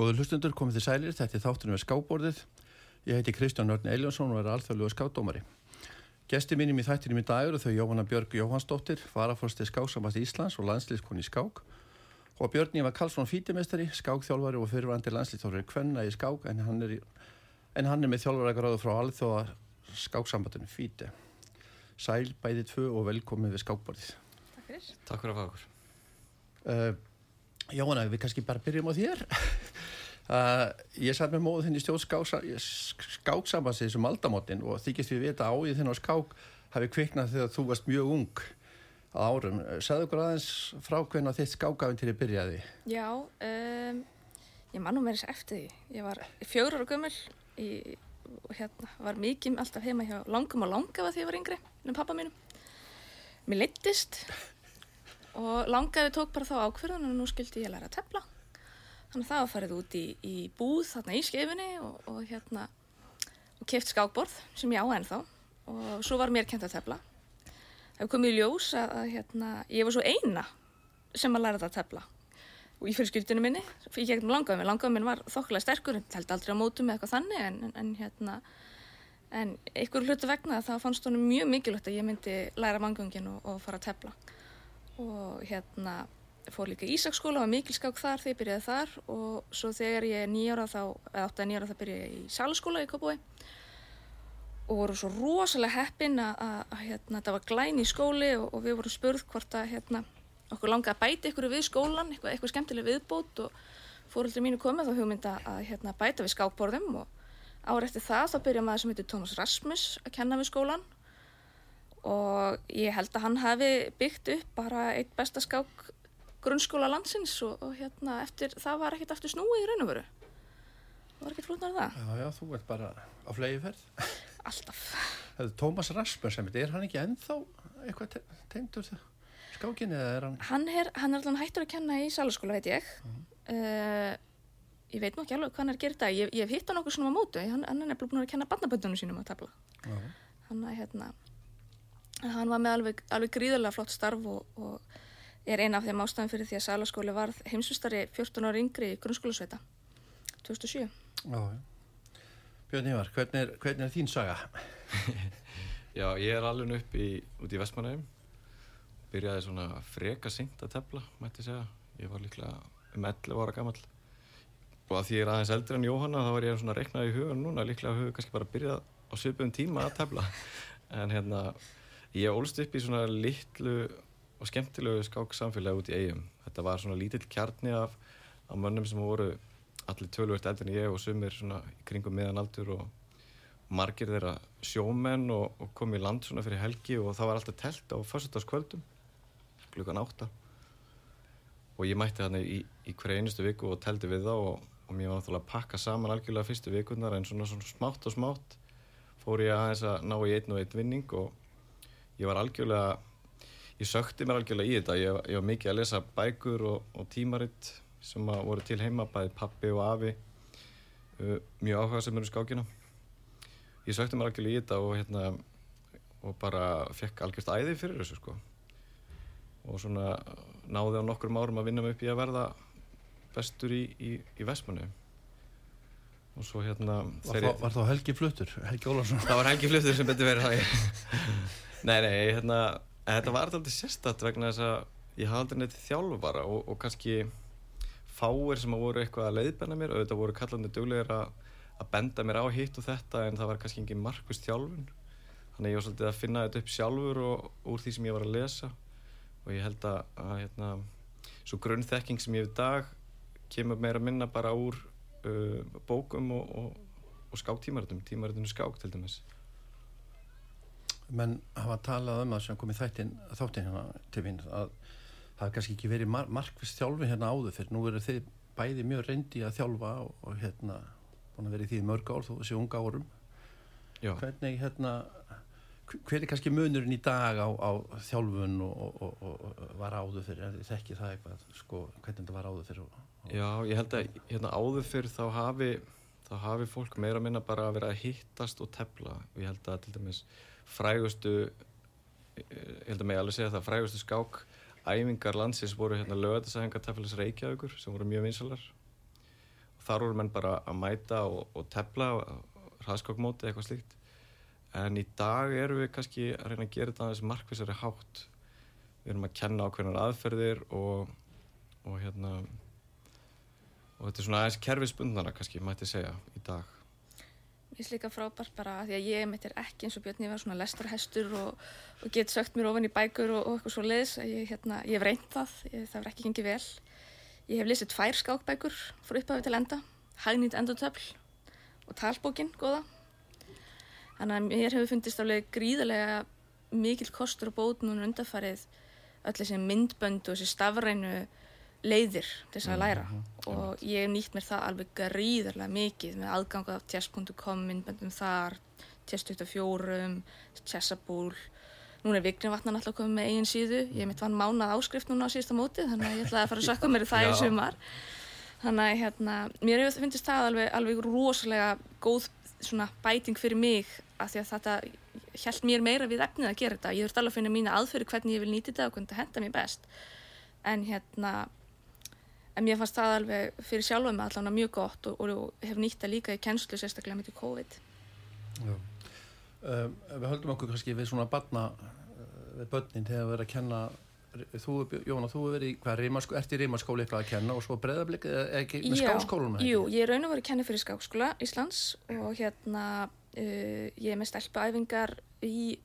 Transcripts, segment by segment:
Góður hlustundur komið til sælir, þetta er þáttunum við skábborðið. Ég heiti Kristján Örn Eiljonsson og er alþjóðluga skádómari. Gesti mínum í þættinum í dagur þau Jóhanna Björg Jóhannsdóttir, farafórsti skáksamast Íslands og landslýskonni skák og Björn Ívar Karlsson fítimestari, skákþjálfari og fyrirvandi landslýstórið Kvenna í skák en hann er, í, en hann er með þjálfarækaráðu frá alþjóða skáksambatinu Fíti. Sæl, bæði tvö og velkomið við skákborðið. Takk fyrir. Takk fyrir Jóhanna, við kannski bara byrjum á þér. Uh, ég satt með móðu þinn í stjórn skáksambansið sem aldamotinn og þykist við vita áið þinn á skák hafi kviknað þegar þú varst mjög ung á árum. Sæðu okkur aðeins frá hvernig þitt skákafinn til þið byrjaði? Já, um, ég mann nú með þess eftir því. Ég var fjórar og gömul og hérna var mikið alltaf heima hjá langum og langafa því ég var yngri, með pappa mínum. Mér leittist og langaði tók bara þá ákverðan og nú skildi ég læra að tefla. Þannig að það var farið út í, í búð þarna í skefinni og, og hérna og keft skákborð sem ég á ennþá. Og svo var mér kent að tefla. Það hefur komið í ljós að, að hérna, ég var svo eina sem að læra þetta að tefla. Og í fyrirskildinu minni ég með langaðum, langaðum minn var þokkulega sterkur held aldrei á mótum eða eitthvað þannig en, en, en hérna en einhver hlutu vegna það fannst honum mjög mikilvægt að ég myndi læra mangungin og, og fara að tefla og hérna fór líka í Ísaksskóla, var mikil skák þar þegar ég byrjaði þar. Og svo þegar ég er nýjára þá, eða 8-9 ára þá byrjaði ég í Salaskóla í Kópúi og voru svo rosalega heppin að, hérna, það var glæn í skóli og, og við vorum spurð hvort að hérna, okkur langaði að bæta ykkur við skólan, eitthvað, eitthvað skemmtileg viðbót. Og fóröldur mínu komið þá hugmynda að hérna, bæta við skákborðum. Og ára eftir það þá byrjaði maður sem heitir Tómas Rasmus að kenna við skólan og ég held að hann hafi byggt upp bara eitt besta skák grunnskóla landsins og, og hérna eftir það var ekkert aftur snúið í raun og veru. Það var ekkert flótnar það. Já, já, þú ert bara á flegi ferð Alltaf. Það er Tómas Rasmus er hann ekki ennþá eitthvað te tengdur skákinni eða er hann Hann er, hann er alltaf hættur að kenna í salaskóla veit ég. Uh -huh. uh, ég veit nú ekki alveg hvað hann er að gera þetta ég, ég hef hitt hann okkur svona á mótu hann, hann er nefnilega búin að kenna barnaböndunum sínum að tafla uh -huh. hann, hérna, hann var með alveg, alveg gríðarlega flott starf og, og er eina af þeim ástæðum fyrir því að Salaskóli varð heimsustari 14 ári yngri í grunnskólusveita 2007 Já, Björn Ívar, hvernig er, hvernig er þín saga? Já, ég er alveg upp í, út í Vestmanægum byrjaði svona freka syngt að tefla, mætti segja. Ég var líklega um 11 ára gammal og að því ég er aðeins eldri en Jóhanna þá var ég svona reiknað í hugan núna. Líklega að huga kannski bara byrjað á söpum tíma að tefla. En hérna ég ólst upp í svona litlu og skemmtilegu skák samfélagi út í eigum. Þetta var svona lítill kjarni af, af mönnum sem voru allir tölvöld eldin ég og sumir svona í kringum meðan aldur og margir þeirra sjómenn og, og kom í land svona fyrir helgi og það var alltaf telt á fyrstutaskvöldum klukkan átta og ég mætti þarna í, í hverja einustu viku og teldi við þá og, og mér var náttúrulega að pakka saman algjörlega fyrstu vikunar en svona, svona smátt og smátt fór ég aðeins að ná í einn og einn vinning og ég var algjörlega ég sökti mér algjörlega í þetta ég, ég var mikið að lesa bækur og, og tímaritt sem voru til heima bæði pappi og afi uh, mjög áhuga sem eru skákina ég sökti mér algjörlega í þetta og hérna og bara fekk algjörst æði fyrir þessu sko og svona náði á nokkrum árum að vinna mig upp í að verða bestur í, í, í Vestmannu og svo hérna Var, þá, var þá Helgi Fluttur? Helgi Ólarsson? Það var Helgi Fluttur sem betur verið það Nei, nei, hérna Þetta var alltaf sérstatt vegna þess að ég hafði aldrei neitt þjálfvara og, og kannski fáir sem að voru eitthvað að leiðbenna mér og þetta voru kallandi duglegar að, að benda mér á hitt og þetta en það var kannski engin markvist þjálfun. Þannig ég var svolítið að finna þetta upp sjálfur og úr því sem ég var að lesa. Og ég held að, að hérna, svo grunnþekking sem ég hef í dag kemur meira minna bara úr uh, bókum og, og, og skáktímaritum tímaritunum skák til dæmis menn hafa talað um það sem kom í þættin þáttin hérna til mín að það er kannski ekki verið mar markvist þjálfi hérna áður fyrir nú eru þið bæði mjög reyndi að þjálfa og, og hérna búin að vera í því mörg ár þó þessi unga árum. Já. hvernig hérna hver er kannski munurinn í dag á, á þjálfun og, og, og var áður fyrir er þið ekki það eitthvað sko hvernig þetta var áður fyrir Já, ég held að hérna áður fyrir þá hafi þá hafi fólk meira minna bara að vera að hittast og tefla. Og ég held að til dæmis frægustu ég held að mig alveg segja það frægustu skák æfingar landsins voru hérna lögatarsæfingar tafélags Reykjavíkur sem voru mjög vinsalar þar voru menn bara að mæta og, og tefla hraðskokmóti eitthvað slíkt. En í dag erum við kannski að reyna að gera þetta aðeins markvísari hátt. Við erum að kenna á hvernig aðferðir og, og hérna og þetta er svona aðeins kerfisbundnara kannski mætti segja í dag Ég er líka frábært bara því að ég mitt er ekki eins og Björn, ég var svona lestarhestur og, og get sökt mér ofan í bækur og, og eitthvað svo leiðis. Ég, hérna, ég hef reynd það, ég, það verð ekki gengið vel. Ég hef lesið tvær skákbækur frá upphafi til enda, Hagnýtt endutöfl og Talbókin, góða. Þannig að mér hefur fundist álega gríðarlega mikil kostur og bót núna undarfarið öll þessi myndbönd og þessi stafrænu leiðir til þess að læra. mm -hmm. og ég hef nýtt mér það alveg gríðarlega mikið með aðganga af chess.com myndböndum þar, chess24 chessabúl. Núna er Vignarvatnan alltaf komið með eigin síðu. Ég mitt vann mánað áskrift núna á síðasta móti þannig að ég ætlaði að fara að sökka mér það í sumar. Þannig að hérna, mér hefur finnst það alveg, alveg rosalega góð svona bæting fyrir mig af því að þetta held mér meira við efnið að gera þetta. Ég þurft alveg að finna mína aðfyrir hvernig ég vil nýta þetta og hvernig þetta henda mér best. En hérna en mér fannst það alveg fyrir sjálfa mig allavega mjög gott og, og hef nýtt það líka í kennslu sérstaklega með því COVID. Já. Um, við höldum okkur kannski við svona barna við börnin þegar við erum að kenna þú, Jóna, þú hefur verið hvað rímaskóli, ert í rímaskóli eitthvað að kenna og svo breðablik eða ekki með skáskólum Jú, ég er raun og verið að kenna fyrir skáskóla Íslands og hérna uh, ég er með stelpaæfingar í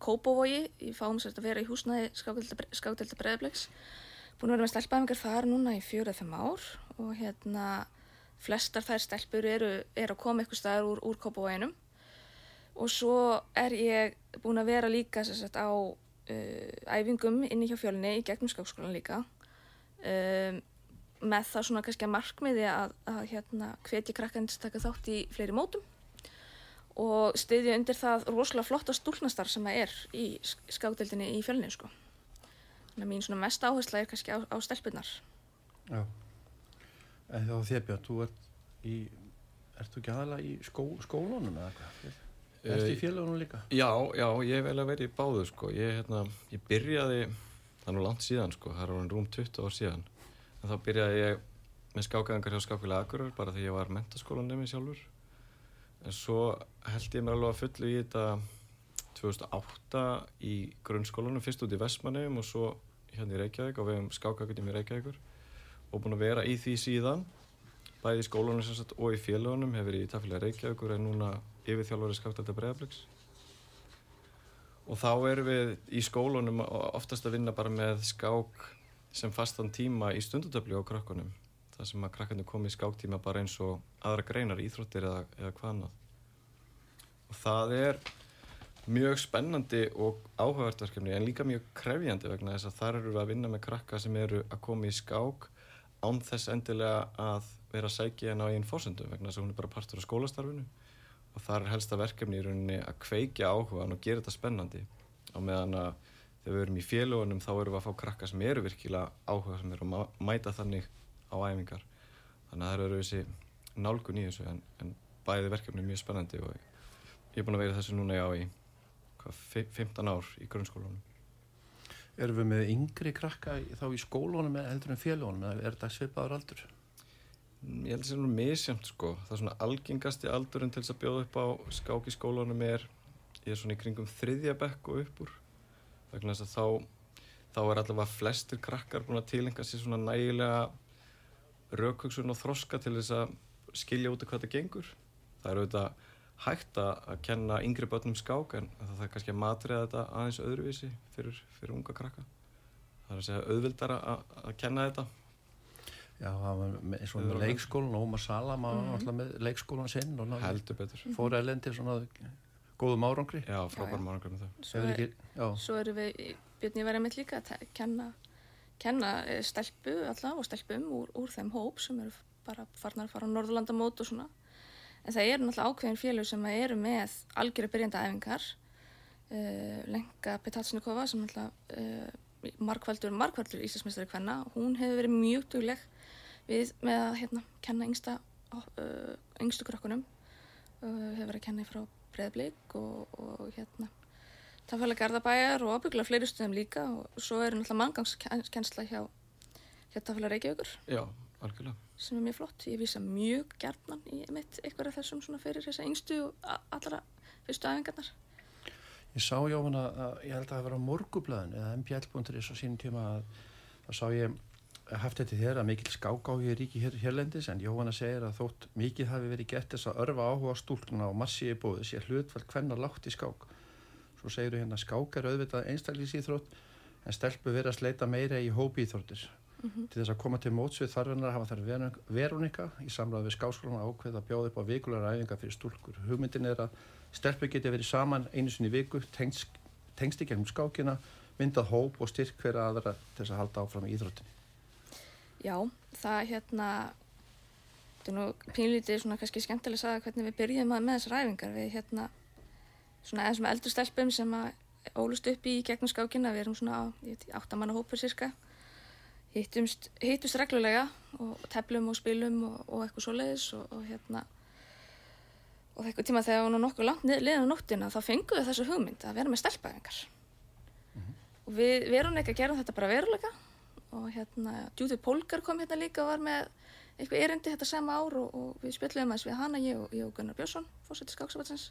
Kópavogi, ég fáum sér að vera í húsnaði skákdelta breðabliks búin að vera með stelpaæfingar þar núna í fjóra-fimm ár og hérna flestar þær stelpur eru, eru að koma eitthvað staðar úr, úr Kópavoginum og svo er ég búin að vera líka sagt, á uh, æfingum inni hjá fjölni í gegnum skákskólan líka um, með það svona kannski að markmiði að, að hérna hvetja krakkandi að taka þátt í fleiri mótum og stiðja undir það rosalega flotta stúlnastar sem það er í skákdeldinni í fjölni sko. Þannig að mín svona mest áhersla er kannski á, á stelpunar Já En þá þér Björn, þú ert í ertu ekki aðalega í skó, skólunum eða hvað? Ertu í félagunum líka? Já, já, ég vel að vera í báðu sko. Ég, hérna, ég byrjaði, það er nú langt síðan sko, það er alveg rúm 20 ár síðan. En þá byrjaði ég með skákaðingar hjá Skákvila Akurur bara því ég var mentaskólanemi sjálfur. En svo held ég mér alveg að fullu í þetta 2008 í grunnskólanum, fyrst út í Vestmannheim og svo hérna í Reykjavík og við hefum skákakutjum í Reykjavíkur og búin að vera í því síðan. Bæði í skólanum sagt, og í félagunum hefur verið í tafélag Reykjavíkur en núna yfirþjálfari skáktalda bregðarblöks og þá erum við í skólunum oftast að vinna bara með skák sem fastan tíma í stundutöfli á krakkunum það sem að krakkarnir komi í skáktíma bara eins og aðra greinar, íþróttir eða, eða hvað annað. Og það er mjög spennandi og áhugavert verkefni en líka mjög krefjandi vegna þess að þar eru við að vinna með krakka sem eru að koma í skák án þess endilega að vera að sækja henn á einn fórsendum vegna þess að hún er bara partur á skólastarfinu. Og þar er helsta verkefni í rauninni að kveikja áhugaðan og gera þetta spennandi. Á meðan að þegar við erum í félagunum þá erum við að fá krakka sem eru virkilega áhuga sem eru að mæta þannig á æfingar. Þannig að það eru þessi nálgun í þessu en, en bæði verkefni er mjög spennandi og ég er búin að vera þessu núna já í hvað, 15 ár í grunnskólanum Erum við með yngri krakka þá í skólunum eða heldur en félagunum eða er þetta svipaður aldur? Ég held að það er misjönd sko. Það er svona algengasti aldurinn til þess að bjóða upp á skák í skólanum er, ég er svona í kringum þriðja bekk og uppur. Vegna þess að þá, þá er allavega flestir krakkar búin að tilenga sér svona nægilega raukvöksun og þroska til þess að skilja út af hvað þetta gengur. Það eru auðvitað hægt að kenna yngri börnum skák en það er kannski að matriða þetta aðeins öðruvísi fyrir, fyrir unga krakka. Það er að segja auðvildar að, að kenna þetta. Já, það var með, svona með leikskólan og Ómar Salam var mm. alltaf með leikskólan sinn og heldur betur. fór elendi svona góðum árangri. Já, frábærum árangri með það Svo, ekki, svo erum við, Björn ég verið með líka að kenna, kenna eh, stelpu alltaf og stelpum úr, úr þeim hóp sem eru bara farnar að fara á Norðurlandamót og svona en það eru náttúrulega ákveðin félög sem eru með algjörðu byrjanda æfingar uh, Lenka Petatsnikova sem náttúrulega uh, markvældur, markvældur íslasmestari hvenna hún hefur verið mjög dugleg við með að hérna, kenna yngsta, uh, yngstu krokkunum uh, hefur verið að kenna frá breðblík og, og hérna tafæla Garðabæjar og ábyggla fleiri stöðum líka og svo er náttúrulega manngangskensla hjá, hjá tafæla Reykjavíkur. Já, algjörlega. sem er mjög flott. Ég vísa mjög gjarnan í mitt eitthvað af þessum svona fyrir þessa yngstu og a- allra fyrstu æfingarnar. Ég sá Jóhanna að ég held að það var á morgublaðin eða mbl.is á sínum tíma að það sá ég haft þetta þér að mikill skákáhi ríki hér, hérlendis en Jóhanna segir að þótt mikið hafi verið gett þess að örfa áhuga á stúlkuna og massi í bóði sé hlutfall hvenna látt í skák. Svo segir þú hérna skák er auðvitað einstaklingsýþrótt en stelpu verið að sleita meira í hópi íþróttir. Til þess að koma til móts við þarfinnar hafa þær verunika í samræðu við skáskólana ákveð að bjóða upp á vikulegar æfingar fyrir stúlkur. Hugmyndin er að stelpu geti verið saman einu sinni viku, tengst, í gegnum skákina, myndað hóp og styrk hverja aðra til þess að halda áfram í íþróttin. Já, það hérna, þetta er nú pínlítið svona kannski skemmtilega að sagða hvernig við byrjum með þessar æfingar. Við hérna, svona eins með eldur stelpum sem að ólust upp í gegnum skákina, við erum svona áttamanna hópur sirka. Hittumst, hittumst reglulega og teflum og spilum og, og eitthvað svoleiðis og, og hérna, og eitthvað tíma þegar við varum nokkuð langt liðan á nóttina þá fengum við þessu hugmynd að vera með stelpaæfingar. Og við verum ekki að gera þetta bara verulega og hérna Judith Polgar kom hérna líka og var með eitthvað erindi þetta sama ár og, og við spjöldum aðeins við hana, ég og, ég og Gunnar Björnsson fórsætti skáksabatsins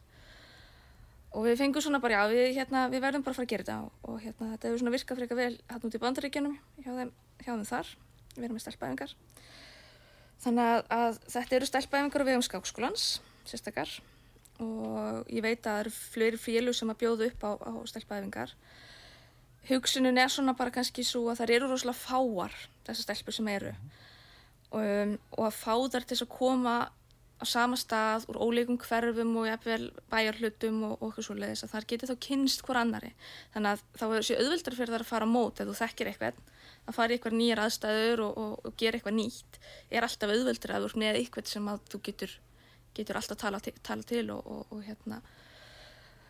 og við fengum svona bara, já, við, hérna, við verðum bara að fara að gera þetta og, og hérna, þetta hefur svona virkað frekar vel hann út í bandaríkjunum hjá þeim, hjá þeim þar. Við erum með stelpæfingar þannig að, að þetta eru stelpæfingar og við um skákskólans, sérstakar. Og ég veit að það eru fleiri félug sem að bjóða upp á, á stelpæfingar hugsunin er svona bara kannski svo að það eru rosalega fáar þessar stelpur sem eru. Um, og að fá þær til að koma á sama stað úr ólíkum hverfum og jafnvel bæjarhlutum og, okkur svo leiðis að þar geti þá kynst hver annari þannig að þá er þessi auðvöldar fyrir þær að fara mót ef þú þekkir eitthvað að fara í eitthvað nýjar aðstæður og, og, og gera eitthvað nýtt. Er alltaf auðvöldar að þú ert með eitthvað sem að þú getur, getur alltaf tala, til- tala til og, og hérna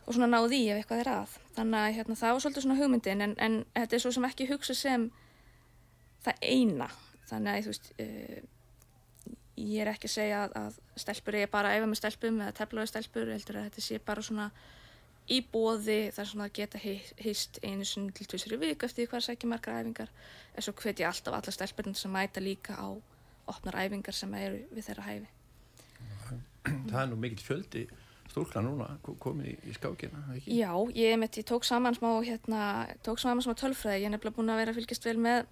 og svona náði í ef eitthvað er að. Þannig að hérna, það var svolítið svona hugmyndin en, en þetta er svo sem ekki hugsa sem það eina. Þannig að þú veist uh, ég er ekki að segja að, að stelpur er bara að æfa með stelpum eða teflaði stelpur heldur að þetta sé bara svona í bóði þar svona að geta hei- hist einu sinni til tvisir í vik eftir hvað sækja margar æfingar. En svo hvet ég alltaf alla stelpurinn sem mæta líka á opnar æfingar sem eru við þeirra hæfi. Það er nú mikill fjöldi stúlkna núna ko- komin í, í skákina, ekki? Já, ég, mitt, ég tók saman smá hérna, tók saman smá tölfræði, ég er nefnilega búin að vera að fylgjast vel með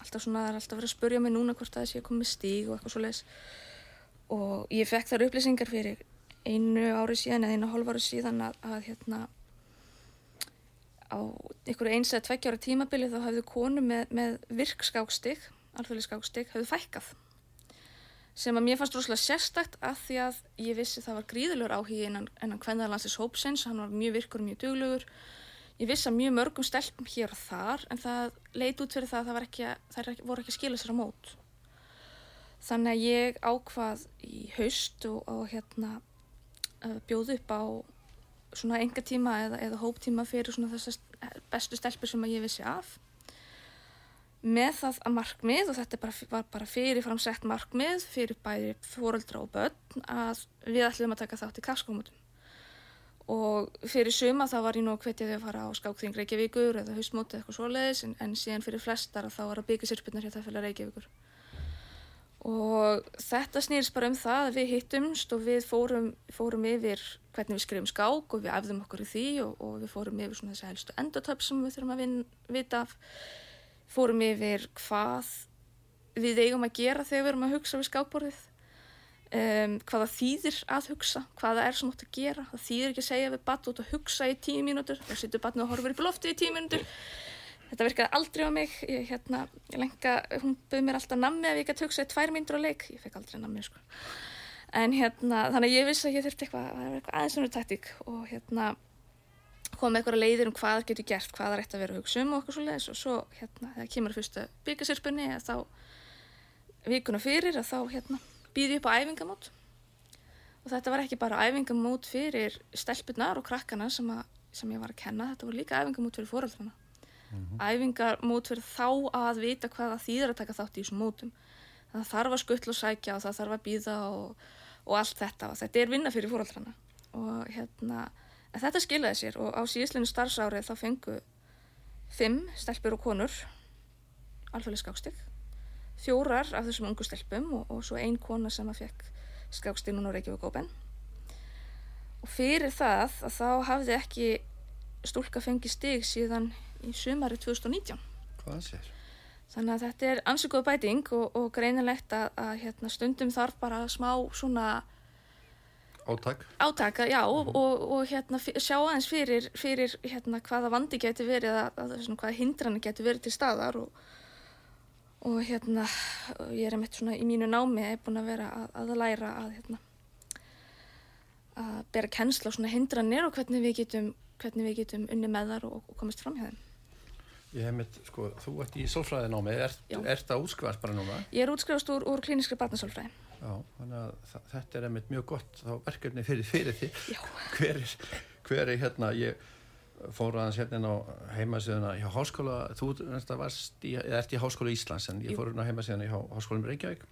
alltaf svona, það er alltaf verið að spurja mig núna hvort að það að koma með stíg og eitthvað svo leis og ég fekk þar upplýsingar fyrir einu ári síðan eða einu hálf ári síðan að, að hérna á einhverju eins eða tveggjára tímabili þá hafðu konu með, með virk skákstig, alþjóðlega skákstig, hafðu fækkað sem að mér fannst rosalega sérstakt að því að ég vissi það var gríðulegur áhugi innan, innan kvenðarlandsins hópsins, hann var mjög virkur mjög duglegur. Ég vissi að mjög mörgum stelpum hér og þar en það leit út fyrir það að það ekki, að- þær voru ekki að skila sér á mót. Þannig að ég ákvað í haust og, og hérna að bjóða upp á svona enga tíma eða, eða hóptíma fyrir svona þessar bestu stelpur sem ég vissi af með það að markmið og þetta bara, var bara fyrirfram sett markmið fyrir bæði fóreldra og börn að við ætlum að taka þátt í kapskómutum og fyrir suma þá var ég nú að hvetja þau að fara á skákþing Reykjavíkur eða haustmóti eitthvað svoleiðis en, en síðan fyrir flestar þá var að byggja sirpurnar það fyrir Reykjavíkur. Og þetta snýrst bara um það að við hittumst og við fórum, fórum yfir hvernig við skrifum skák og við æfðum okkur í því og, og við fórum yfir svona þessi helstu endotöp sem við þurfum að vin, vita af. Fórum yfir hvað við eigum að gera þegar við erum að hugsa við skákborðið um, hvaða þýðir að hugsa hvaða er sem átt að gera. Það þýðir ekki að segja við batn út að hugsa í tíu mínútur þá sittur batn og horfur upp í loftið í tíu mínútur. Þetta virkaði aldrei á mig. Ég, hérna, ég lenga, hún bauð mér alltaf nammi ef ég gæti hugsað í tvær mínútur á leik. Ég fekk aldrei nammi sko. en hérna, þannig að ég vissi að ég þurfti eitthvað, það var eitthvað aðeins svona taktík og hérna koma með eitthvað leiðir um hvað það getur gert, hvað það eftir að vera að hugsa um og eitthvað svo leiðis og svo hérna þegar kemur að fyrsta byggasirspunni þá vikuna fyrir að þá hérna býði upp á æfingamót. Og þetta var ekki bara æfingamót fyrir stelpunar og krakkana sem, að, sem ég var að kenna, þetta var líka æfingamót fyrir fóröldrana æfingamót fyrir þá að vita hvað það þýðir að taka þátt í þessum mótum. Það þarf að skuttla og sækja og það þarf að býða og, og allt þetta. Og þetta er vinna fyrir fóröldrana og hérna þetta skilaði sér og á síðisleinu starfsárið þá fengu fimm stelpur og konur alþjóðlega skákstig, fjórar af þessum ungu stelpum og, og svo ein kona sem að fekk skákstinnun og Reykjavík Open og fyrir það að þá hafði ekki stúlka fengið stig síðan í sumari 2019 Hvað sér? þannig að þetta er ansökuð bæting og, og greinilegt að, að hérna, stundum þarf bara smá svona Átak? átaka, já, og, og, og hérna, sjá aðeins fyrir, fyrir hérna, hvaða vandi getur verið, að, að, svona, hvaða hindranir getur verið til staðar og, og hérna, og ég er einmitt svona í mínu námi, er búin að vera að, að læra að, hérna, að bera kennsla á svona hindranir og hvernig við getum, hvernig við getum unni með þar og, og komast fram hjá þeim. Ég hef mitt, sko, þú ert í sálfræðinámi, ert, Já. ert að útskrifast bara núna? Ég er útskrifast úr, úr klíniskri barnasálfræði. Já, þannig að þetta er einmitt mjög gott þá verkefni fyrir, fyrir því. Já. Hver er, hver er hérna, ég fór aðeins hérna á heimasíðuna hjá háskóla, þú varst í, eða ert í háskóla Íslands en ég fór hérna á heimasíðuna hjá háskólanum Reykjavík.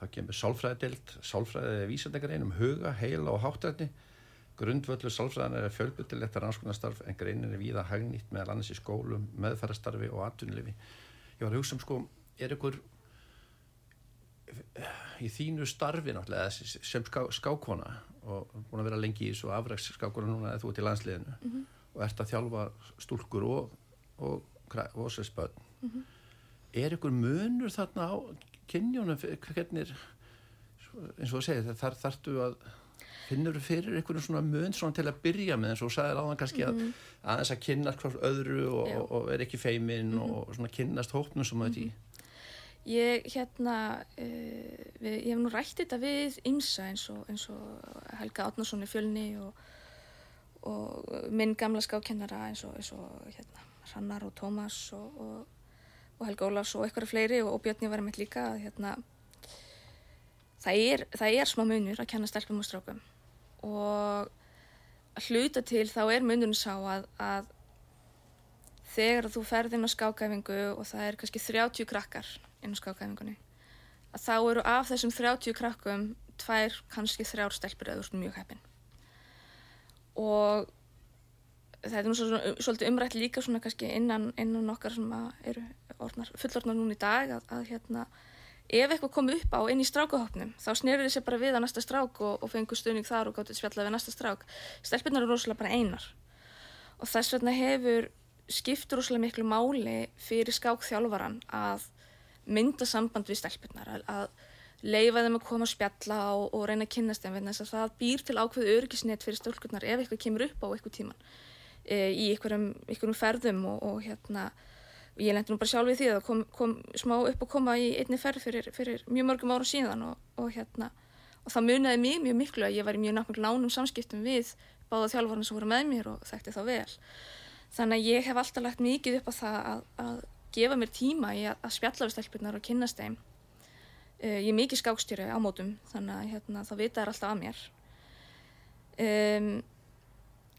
Það kemur sálfræðidild, sálfræðið vísendagrein um huga, heila og háttrætni. Grundvöldur sálfræðan er fjölbyttilegt rannskunastarf en greinin er víða hagnýtt meðal annars í skólum, meðfærastarfi og atvinnlifi. Ég var að hugsa um sko, er ykkur í þínu starfi náttúrulega sem ská, skákona og búin að vera lengi í þessu afræks skákona núna eða þú ert í landsliðinu og ert að þjálfa stúlkur og, og, og, og sér spöld er ykkur munur þarna á kynjónum hvernig eins og þú segir þar þarftu að finnur fyrir einhvern svona mun svona til að byrja með eins og þú sagðir áðan kannski að aðeins að kynnast hvort öðru og, og, er ekki feiminn og svona kynnast hópnum sem þetta í Ég, hérna, uh, við, ég hef nú rætt þetta við ymsa eins og, eins og Helga Átnarsson í fjölni og, og minn gamla skákennara eins og, eins og hérna, Rannar og Tómas og, og, og Helga Ólafs og eitthvað fleiri og, Björn ég var mitt líka að hérna, það, er, það er smá munur að kenna stelpum og strákum. Og hluta til þá er munurinn sá að, að þegar þú ferð inn á skákæfingu og það er kannski 30 krakkar inn á skákæfingunni að þá eru af þessum 30 krakkum tvær, kannski þrjár stelpur eða mjög heppin og það er nú svo, svolítið umrætt líka svona kannski innan, innan okkar sem að eru orðnar, fullorðnar núna í dag að, að hérna ef eitthvað kom upp á inn í strákahopnum þá snerur þessi bara við á næsta strák og, og fengur stuðning þar og gáttu spjallað við næsta strák. Stelpurnar eru rosalega bara einar. Og þess vegna hefur skiptur rosalega miklu máli fyrir skákþjálfaran að mynda samband við stelpurnar að, að leifa þeim að koma að spjalla og, og reyna að kynnast þeim þess að það býr til ákveðu örgisnet fyrir stölkurnar ef eitthvað kemur upp á eitthvað tíman e, í einhverjum, ferðum og, og hérna og ég lendi nú bara sjálf í því að kom, kom smá upp að koma í einni ferð fyrir, fyrir mjög mörgum árum síðan og, og hérna og það munaði mjög mjög miklu að ég var í mjög náttúrulega nánum samskiptum við báða þjálfarnir sem voru með mér og þekkti þá vel. Þannig að ég hef alltaf lagt mikið upp á það að, að gefa mér tíma í að, að spjalla við stelpurnar og kynnast þeim uh, ég er mikið skákstjóri á mótum þannig að hérna, það vita er alltaf að mér. Um,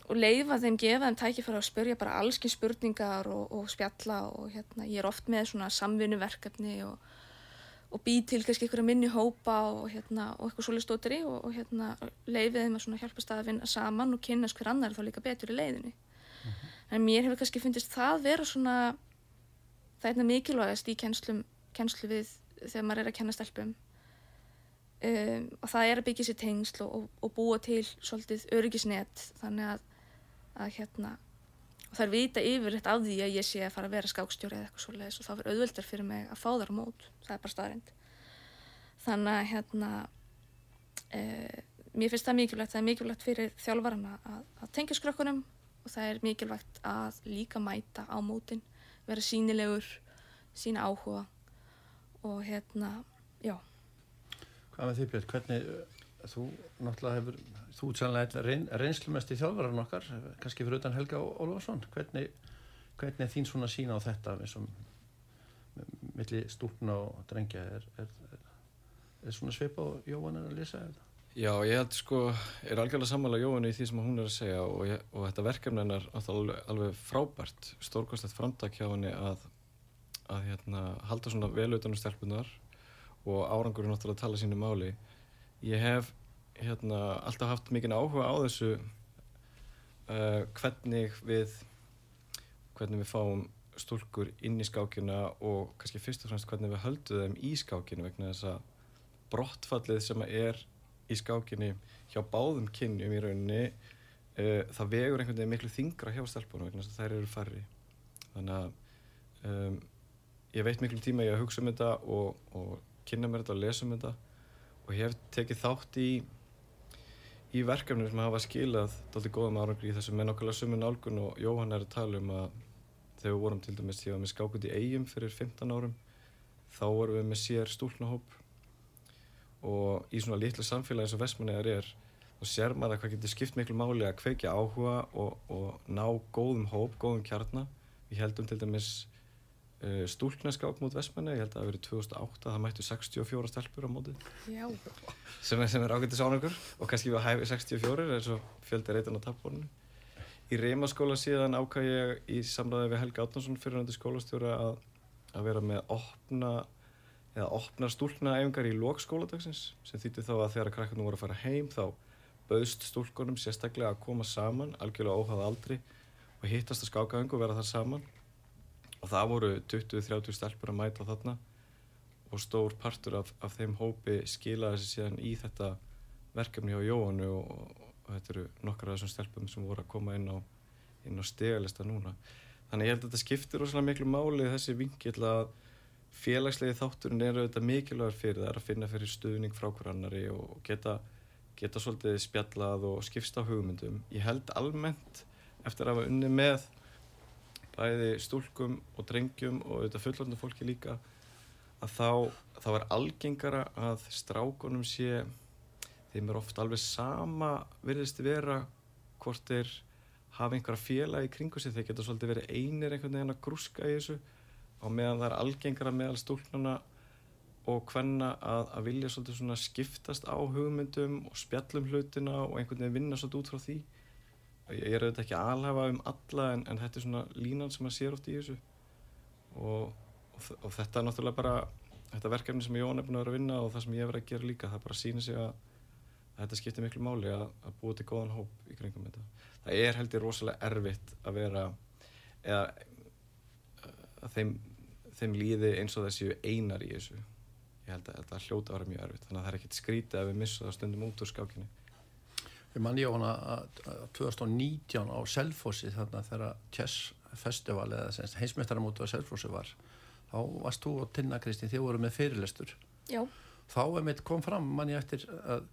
og leifa þeim, gefa þeim tækifæra að spyrja bara allski spurningar og, og spjalla og hérna, ég er oft með svona samvinnuverkefni og, og býð til kannski einhverja minni hópa og, hérna, og eitthvað svolítið stótri og, og hérna, leifið þeim að svona hjálpa stað að vinna saman og kynnast hver annar þá líka betur í leiðinni. En mér hefur kannski fundist það vera svona það er mikilvægast í kennslu við þegar maður er að kenna stelpum. Um, og það er að byggja sér tengsl og, og, og búa til svolítið öryggisnet þannig að, að hérna og það er vita yfirleitt af því að ég sé að fara að vera skákstjóri eða eitthvað svoleiðis og þá verður auðveldar fyrir mig að fá þar mót. Það er bara staðrind þannig að hérna uh, mér finnst það mikilvægt það er mikilvægt fyrir þjálfarana að, að tengja skrökkunum og það er mikilvægt að líka mæta á mótin vera sínilegur sína áhuga og hérna, já. Hvað með því Björn, hvernig uh, þú náttúrulega hefur, þú sannlega reyn, reynslumest í þjálfarinn okkar, kannski fyrir utan Helga Ólafsson, hvernig, hvernig er þín svona sína á þetta eins og milli stúlna og drengja, er, er, er, er svona svipa og Jóhann er að lýsa þetta? Já, ég held sko, er algjörlega sammála Jóhannu í því sem hún er að segja og, ég, og þetta verkefni hennar alveg, alveg frábært, stórkostlegt framtak hjá henni að, að hérna, halda svona vel utan um stelpunar og árangur er náttúrulega að tala sínu máli. Ég hef hérna, alltaf haft mikinn áhuga á þessu uh, hvernig við hvernig við fáum stúlkur inn í skákina og kannski fyrst og fremst hvernig við höldum þeim í skákinu vegna þess að brottfallið sem er í skákinni hjá báðum kynjum í rauninni uh, það vegur einhvern veginn miklu þingra hjá stelpunum vegna þess að þær eru færri þannig að um, ég veit miklu tíma ég að hugsa um þetta og, og kynna mér þetta og lesa um þetta og ég hef tekið þátt í í verkefnum sem hafa skilað doldið góðum árangri í þessu með nokkala sumu nálgun og Jóhann er að tala um að þegar við vorum til dæmis, ég var með skákund í eigum fyrir 15 árum, þá vorum við með sér stúlnahóp og í svona litlu samfélagi eins og Vestmannegar er, þá sér maður að hvað getur skipt miklu máli að kveikja áhuga og, og ná góðum hóp, góðum kjarnar. Við heldum til dæmis uh, stúlnaskák mot Vestmannegar, ég held að það hafi verið 2008, það mættu 64 stelpur á mótið. Sem er, sem er ágættis ánökur og kannski við hæfi 64 eins og fjöldi reytan á tapborinu. Í Reymaskóla síðan ákvað ég í samræði við Helga Átnarsson fyrirhandi skólastjóra að, að vera með opna eða opna stúlna æfingar í lók skóladagsins sem þýtti þá að þegar krakkarnir voru að fara heim þá bauðst stúlkunum sérstaklega að koma saman algjörlega óháða aldri og hittast að skákaðingu og það voru 20-30 stelpur að mæta þarna og stór partur af, af þeim hópi skilaði sér síðan í þetta verkefni á Jóanu og, og þetta eru nokkar af þessum stelpum sem voru að koma inn á, á stegalista núna. Þannig ég held að þetta skiptir rosalega miklu máli þessi vingill að félagslegi þátturinn eru auðvitað mikilvægur fyrir það að finna fyrir stuðning frá hver annari og geta, geta svolítið spjallað og skipst á hugmyndum. Ég held almennt eftir að hafa unni með bæði stúlkum og drengjum og auðvitað fullorðnum fólki líka að þá, þá er algengara að strákunum sé þeim er oft alveg sama virðist vera hvort þeir hafa einhverja félag í kringu sig. Þeir geta svolítið verið einir einhvern veginn að grúska í þessu. Og meðan það er algengara meðal stúlnuna og hvenna að, að vilja svolítið skiptast á hugmyndum og spjallum hlutina og einhvern veginn vinna svolítið út frá því ég er auðvitað ekki alhafa um alla en, en þetta er svona línan sem maður sér oft í þessu og, og, og þetta er náttúrulega bara þetta verkefni sem Jón er búin að vera að vinna og það sem ég er verið að gera líka það bara sýnir sig að þetta skiptir miklu máli að, að búa til góðan hóp í kringum þetta. Það er heldur rosalega erfitt að vera eða að þeim, þeim líði eins og þessi einar í þessu. Ég held að þetta hljóta að vera mjög erfitt þannig að það er ekkert skrítið að við missa það stundum út úr skákinni. Ég man ég á hana að 2019 á Selfossi þarna þegar Chess Festival eða heimsmyndaramótu á Selfossi var þá varst þú og Tinna Kristi þið voru með fyrirlestur. Já. Þá kom fram mann ég eftir að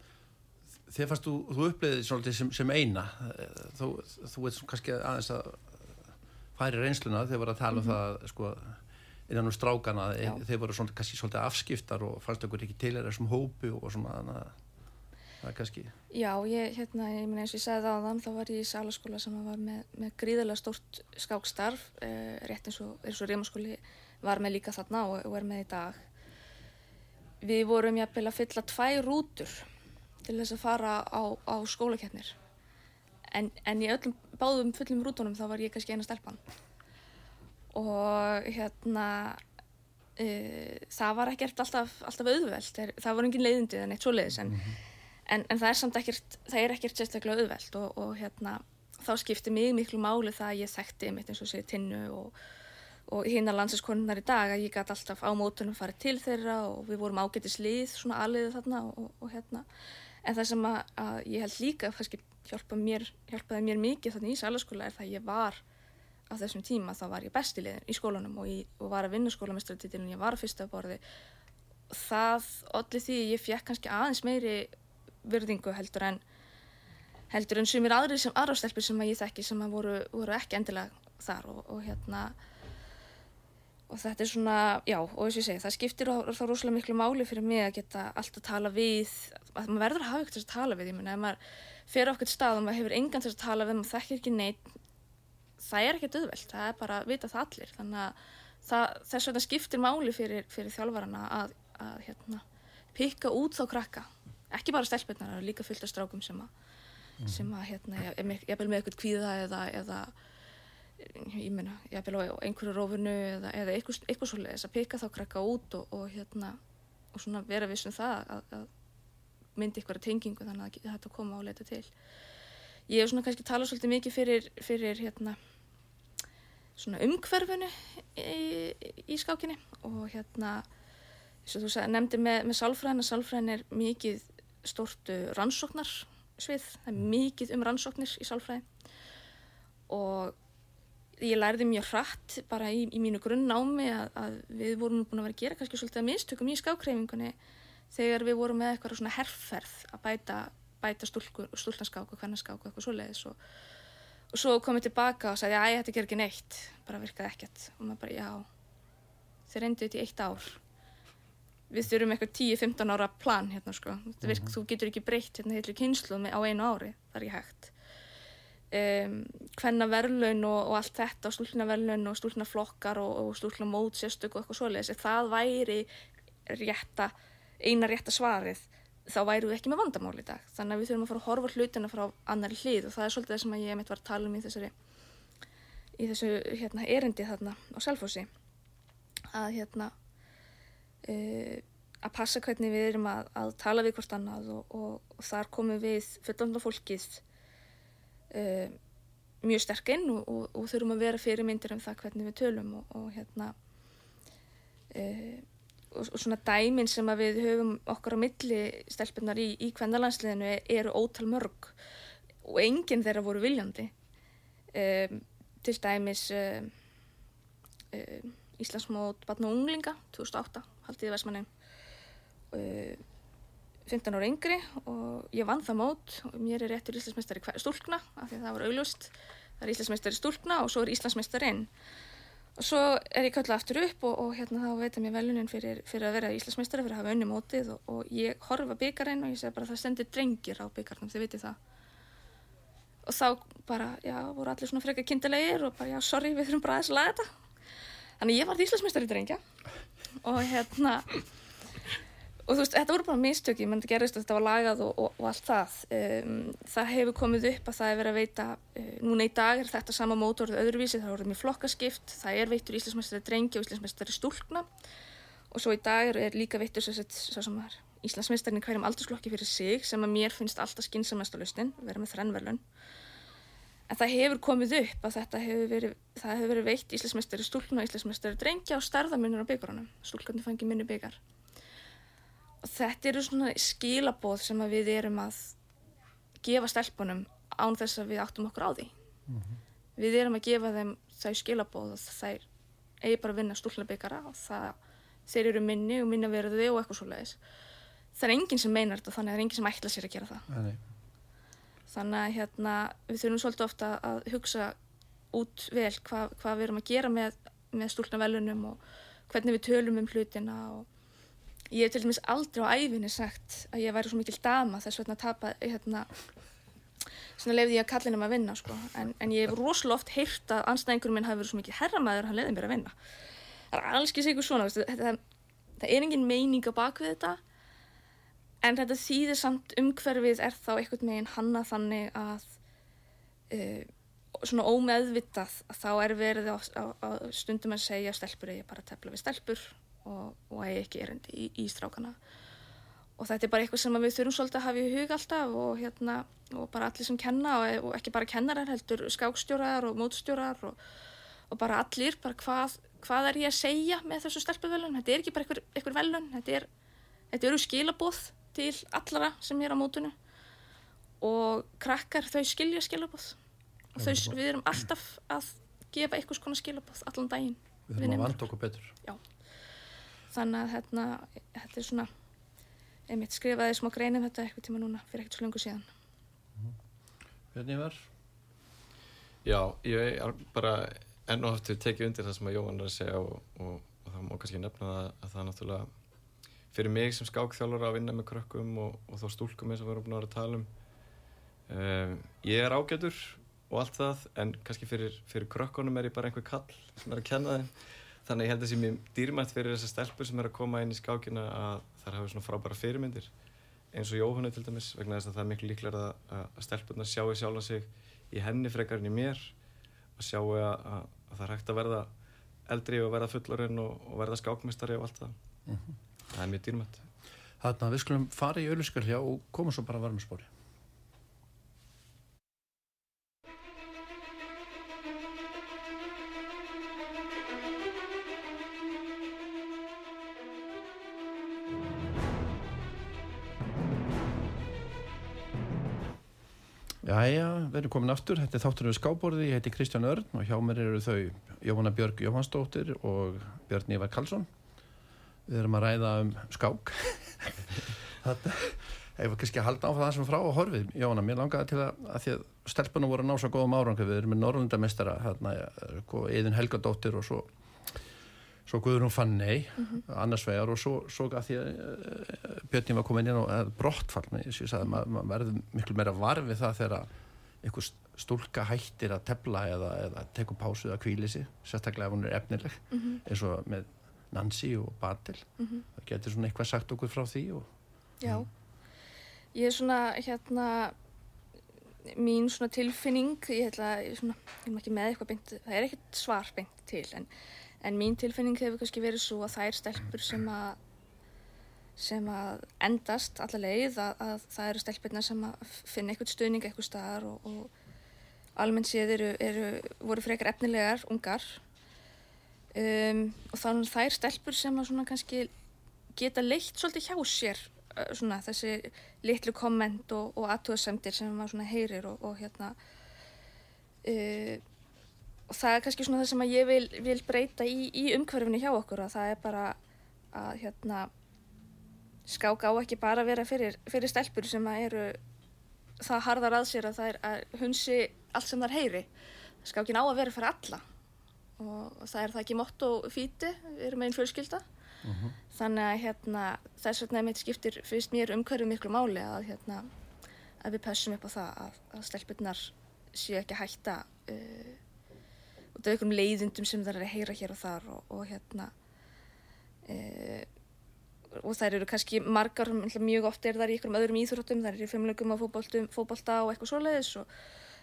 þegar fannst þú, þú uppleiðið svolítið sem, sem eina þú, þú veit kannski aðeins að færi reynsluna þegar voru að tala um mm -hmm. það sko, innan úr strákana Já. þeir voru svona, kannski svolítið afskiptar og fannst okkur ekki til þessum hópu og svona þannig að það kannski Já, ég, hérna, ég meina eins og ég sagði það á þann þá var ég í salaskóla sem var með, með gríðilega stórt skákstarf eh, rétt eins og, og Rímaskóli var með líka þarna og, og er með í dag. Við vorum jafnvel að fylla tvær rútur til þess að fara á, á skólakeppnir. En, en í öllum báðum fullum rútunum þá var ég kannski eina stelpann og hérna uh, það var ekkert alltaf, alltaf auðvelt. Það, var engin leiðindi en eitt svo leiðis en, mm -hmm. En, en það er samt ekkert það er ekkert sérstaklega auðvelt og, og hérna þá skipti mig miklu máli það að ég þekkti mitt eins og segi tinnu og og hinn að landsinskonunnar í dag að ég gæti alltaf á mótunum farið til þeirra og við vorum ágættis lið svona aðliðið þarna og, og hérna. En það sem að, að ég held líka hjálpaði mér, hjálpaði mér mikið þannig í sælaskóla er það að ég var á þessum tíma þá var ég bestilegin í skólanum og, ég, og var að vinna skólamestratítinu ég var að fyrsta borði. Það allir því ég fekk kannski aðeins meiri virðingu heldur en heldur en sumir aðri sem aðrástelpur sem að ég þekki sem að voru, voru ekki endilega þar og, og hérna og þetta er svona, já, og eins og ég segi, það skiptir þá rosalega miklu máli fyrir mig að geta alltaf tala við, að maður verður að hafa eitthvað að tala við, ég menna, ef maður fer á okkur stað og maður hefur engan til að tala við, maður þekkir ekki neitt, það er ekkert auðvelt, það er bara að vita það allir, þannig að það, þess vegna skiptir máli fyrir, fyrir þjálfarana að, að hérna, pikka út þá krakka, ekki bara stelpunar, það er líka fullt af strákum sem að, mm. sem að, hérna, ég, ég, ég er með eitthvað kvíða eða, eða ég meina, ég vil á einhverju rófunu eða, eða eitthvað, eitthvað svolítið þess að peka þá krakka út og, og hérna og svona vera vissum það að, að myndi ykkur að tengingu þannig að þetta koma á leita til ég hef svona kannski talað svolítið mikið fyrir, fyrir hérna svona umhverfunu í, í skákinni og hérna eins og þú nefndi með, með sálfræðin að sálfræðin er mikið stórtu rannsóknarsvið. Það er mikið um rannsóknir í sálfræði. Og ég lærði mjög hratt bara í, í mínu grunnnámi að, að við vorum búin að vera að gera kannski svolítið að mistökum í skákreifingunni þegar við vorum með eitthvað svona herrferð að bæta, bæta hvernarskák og eitthvað svoleiðis. Og, og svo komið tilbaka og sagði að þetta ger ekki neitt, bara virkaði ekkert. Og maður bara já, þeir endur þetta í eitt ár við þurfum eitthvað 10-15 ára plan hérna sko, mm -hmm. þú getur ekki breytt hérna heilir kynslu á einu ári, það er ekki hægt. Um, hvenna verðlaun og, og allt þetta og stúlna verðlaun og stúlna flokkar og, og stúlna mótsérstök og eitthvað svoleiðis. Það væri rétta eina rétta svarið þá væru við ekki með vandamál í dag. Þannig að við þurfum að fara að horfa hlutina frá annari hlið og það er svolítið það sem ég mitt var að tala um í þessari í þessu hérna, erindi þarna á Selfossi. Að hérna uh, að passa hvernig við erum að, að tala við hvort annað og, og, og þar komum við fullanda fólkið uh, mjög sterk inn og, og þurfum að vera fyrirmyndir um það hvernig við tölum og hérna uh, og svona dæmin sem að við höfum okkar á milli stelpunar í, í kvendalandsliðinu eru ótal mörg og enginn þeirra voru viljandi. Um, til dæmis um, um, Íslandsmót batn og unglinga 2008 haldið í Vesmanni uh, 15 ára yngri og ég vann það mót. Og mér er réttur Íslandsmeistari stúlkna af því að það var auglust það er Íslandsmeistari stúlkna og svo er Íslandsmeistarinn. Og svo er ég kallað aftur upp og, og hérna þá veit ég mér velunin fyrir, fyrir að vera Íslandsmeistari fyrir að hafa unni mótið og, og ég horfa byggarinn og ég segi bara það stendur drengir á byggarnum þið viti það. Og þá bara, já, voru allir svona frekar kindilegir og bara, já, sorry, við þurfum bara aðeins að laga þetta. Þannig ég var Íslandsmeistar í drengja og hérna og þú veist, þetta voru bara mistöki menn þetta gerist að þetta var lagað og, og, og allt það. Um, það hefur komið upp að það er verið að veita, uh, núna í dag er þetta sama mótorð öðruvísi, það voruð mjög flokkaskipt það er veitur Íslandsmeistar í drengja og Íslandsmeistar í stúlkna. Og svo í dag er líka veitur svo sem það er Íslandsmeistarinn hverjum aldursflokki fyrir sig sem að mér finnst alltaf skynnsamast á lustin, verið með þrennverlun En það hefur komið upp að þetta hefur verið, hefur verið veitt Íslandsmeistari stúlna og Íslandsmeistari drengja og starðamunir á byggarunum. Stúlkarnir fangi minni byggar. Og þetta eru svona skilabóð sem við erum að gefa stelpunum án þess að við áttum okkur á því. Mm -hmm. Við erum að gefa þeim þau skilabóð og þær eigi bara að vinna stúlna byggara og það, þeir eru minni og minna verði og eitthvað svo leiðis. Það er enginn sem meinar þetta þannig að það er enginn sem ætla sér að gera það. Nei þannig að hérna, við þurfum svolítið ofta að hugsa út vel hvað hva við erum að gera með, með stúlnavelunum og hvernig við tölum um hlutina og ég hef til dæmis aldrei á æfinni sagt að ég væri svo mikil dama þess að tapa hérna, svona lefði ég að kallinum að vinna sko. en, en ég hef rosalega oft heyrt að anstæðingurum minn hafi verið svo mikil herramæður hann leiði mér að vinna það er alls ekki sigur svona það, það er engin meining á bakvið þetta en þetta þýðir samt umhverfið er þá einhvern veginn hanna þannig að uh, svona ómeðvitað að þá er verið á, á, á stundum að segja stelpur eða bara tefla við stelpur og, og eigi ekki erendi í, í strákana. Og þetta er bara eitthvað sem við þurfum svolítið að hafa í hug alltaf og, hérna, og bara allir sem kenna og, og ekki bara kennarar heldur skákstjórar og mótstjórar og bara allir, bara hvað, hvað er ég að segja með þessu stelpuvelun, þetta er ekki bara einhver velun, þetta, er, þetta eru skilabóð til allara sem er á mótunum og krakkar þau skilja skilabóð og þau, við erum alltaf að gefa einhvers konar skilabóð allan daginn. Við þurfum að vanda okkur betur. Já. þannig að hérna, þetta er svona einmitt skrifaði smá greinum þetta eitthvað tíma núna fyrir ekkert svo lengur síðan. Hvernig var? Já, ég er bara enn og aftur tekið undir það sem að Jóhann er að segja og, og, og það má kannski nefna það að það er náttúrulega fyrir mig sem skákþjálfur að vinna með krökkum og, og þá stúlkum eins og við erum búin að vera að tala um. Um ég er ágætur og allt það en kannski fyrir, fyrir krökkunum er ég bara einhver kall sem er að kenna þeim. Þannig ég held að það sé mjög dýrmætt fyrir þessar stelpur sem er að koma inn í skákina að það hafi svona frábæra fyrirmyndir. Eins og Jóhannu til dæmis vegna þess að það er miklu líklar að, að stelpurna sjáu sjálfa sig í henni frekar en í mér og sjáu að, að, að það er hægt að verða eldri og verða fullorinn og, og verða skákmestari og allt það. Mm -hmm það er mjög dýrmætt. Þannig að við skulum fara í ölliskarlja og komum svo bara varma spóri Jæja, við erum komin aftur, þetta er þáttur við skábborði, ég heiti Kristján Örn og hjá mér eru þau Jóhanna Björg Jóhannsdóttir og Björn Ívar Karlsson. Við erum að ræða um skák. þetta, ef við kannski að halda áfram það sem frá og horfið, Jóhanna, mér langaði til að, að því að stelpunum voru að ná svo góðum árang, við erum með Norrlundamestara, hérna, Eðin Helgadóttir og svo svo Guðrún Fanney mm -hmm. annars vegar og svo, svo að því að uh, Björn var komin inn og brottfall ég sagði að maður mað verður miklu meira varfið það þegar einhver stúlka hættir að tefla eða, eða tekur pásu eða kvíli sig sérstaklega ef hún er efnileg mm -hmm. eins og með Nancy og Batil. Mm -hmm. það getur svona eitthvað sagt okkur frá því og, Já, ég er svona hérna mín svona tilfinning ég er er ekki með eitthvað beint það er ekkert svar beint til en en mín tilfinning hefur kannski verið svo að það er stelpur sem að sem að endast alla leið að, að það eru stelpurna sem að finna eitthvað stuðning eitthvað staðar og, og almennt séð eru, eru voru frekar efnilegar, ungar um, og þannig er stelpur sem að svona kannski geta leitt svolítið hjá sér svona þessi litlu komment og, og aðtöðasemdir sem maður svona heyrir og, og hérna uh, og það er kannski svona það sem ég vil, vil breyta í, í umhverfinu hjá okkur og það er bara að hérna skák á ekki bara að vera fyrir, fyrir stelpur sem eru það harðar að sér að það er að hunsi allt sem þar heyri. Skákin á að vera fyrir alla og, og það er það ekki motto fíti við erum einn fjölskylda uh -huh. þannig að hérna, þess vegna mitt skiptir fyrst mér umhverfið miklu máli að, hérna, að við passum upp á það að, að stelpurnar séu ekki hætta uh, út af einhverjum leiðundum sem það er að heyra hér og þar og, og hérna e, og þær eru kannski margar, mjög oft er það í einhverjum öðrum íþróttum, þær eru í fimmlegum á fókbalta og eitthvað svoleiðis og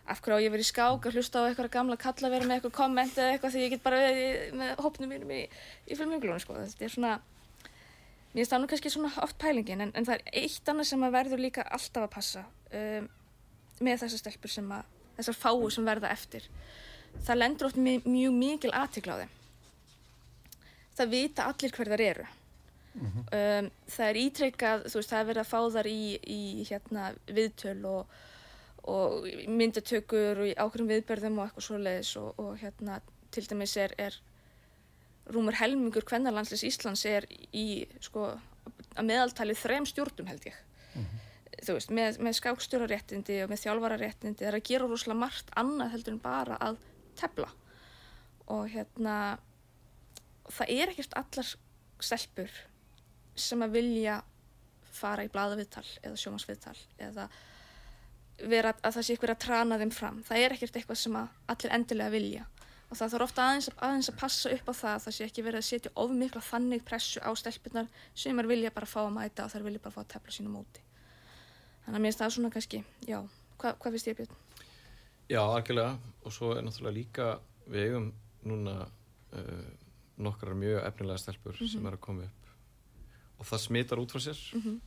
af hverju á ég verið skák að hlusta á eitthvað gamla kalla verið með eitthvað komment eða eitthvað því ég get bara verið með hópnum mínum í, í fimmleglunum sko, þetta er svona mér finnst það nú kannski svona oft pælingin en, en það er eitt annað sem að verður líka alltaf að passa um, með þessar stelpur sem að þessar fáu sem verða eftir. Það lendur oft mjög mikil aðtikla á þeim. Það vita allir hver þar eru. Mm -hmm. um, það er ítrekkað þú veist það er verið að fá þar í, í hérna, viðtöl og, og myndatökur og ákveðum viðberðum og eitthvað svo leiðis og, og hérna til dæmis er, er rúmur helmingur kvennarlandslis Íslands er í sko að meðaltali þrem stjórnum held ég mm -hmm. þú veist með, með skákstjóraréttindi og með þjálfararéttindi það er að gera rosalega margt annað heldur en bara að tefla og hérna það er ekkert allar stelpur sem að vilja fara í bladaviðtal eða sjómasviðtal eða vera að það sé eitthvað að trana þeim fram. Það er ekkert eitthvað sem allir endilega vilja. Og það þarf ofta aðeins, aðeins að passa upp á það það sé ekki verið að setja of mikla þannig pressu á stelpunar sem er vilja bara að fá að mæta og þær vilja bara að fá að tefla sínum móti. Þannig að mér finnst það svona kannski já, Hva, hvað finnst ég Björn? Já, algjörlega. Og svo er náttúrulega líka við eigum núna uh, nokkrar mjög efnilega stelpur mm -hmm. sem er að koma upp. Og það smitar út frá sér. Mm -hmm.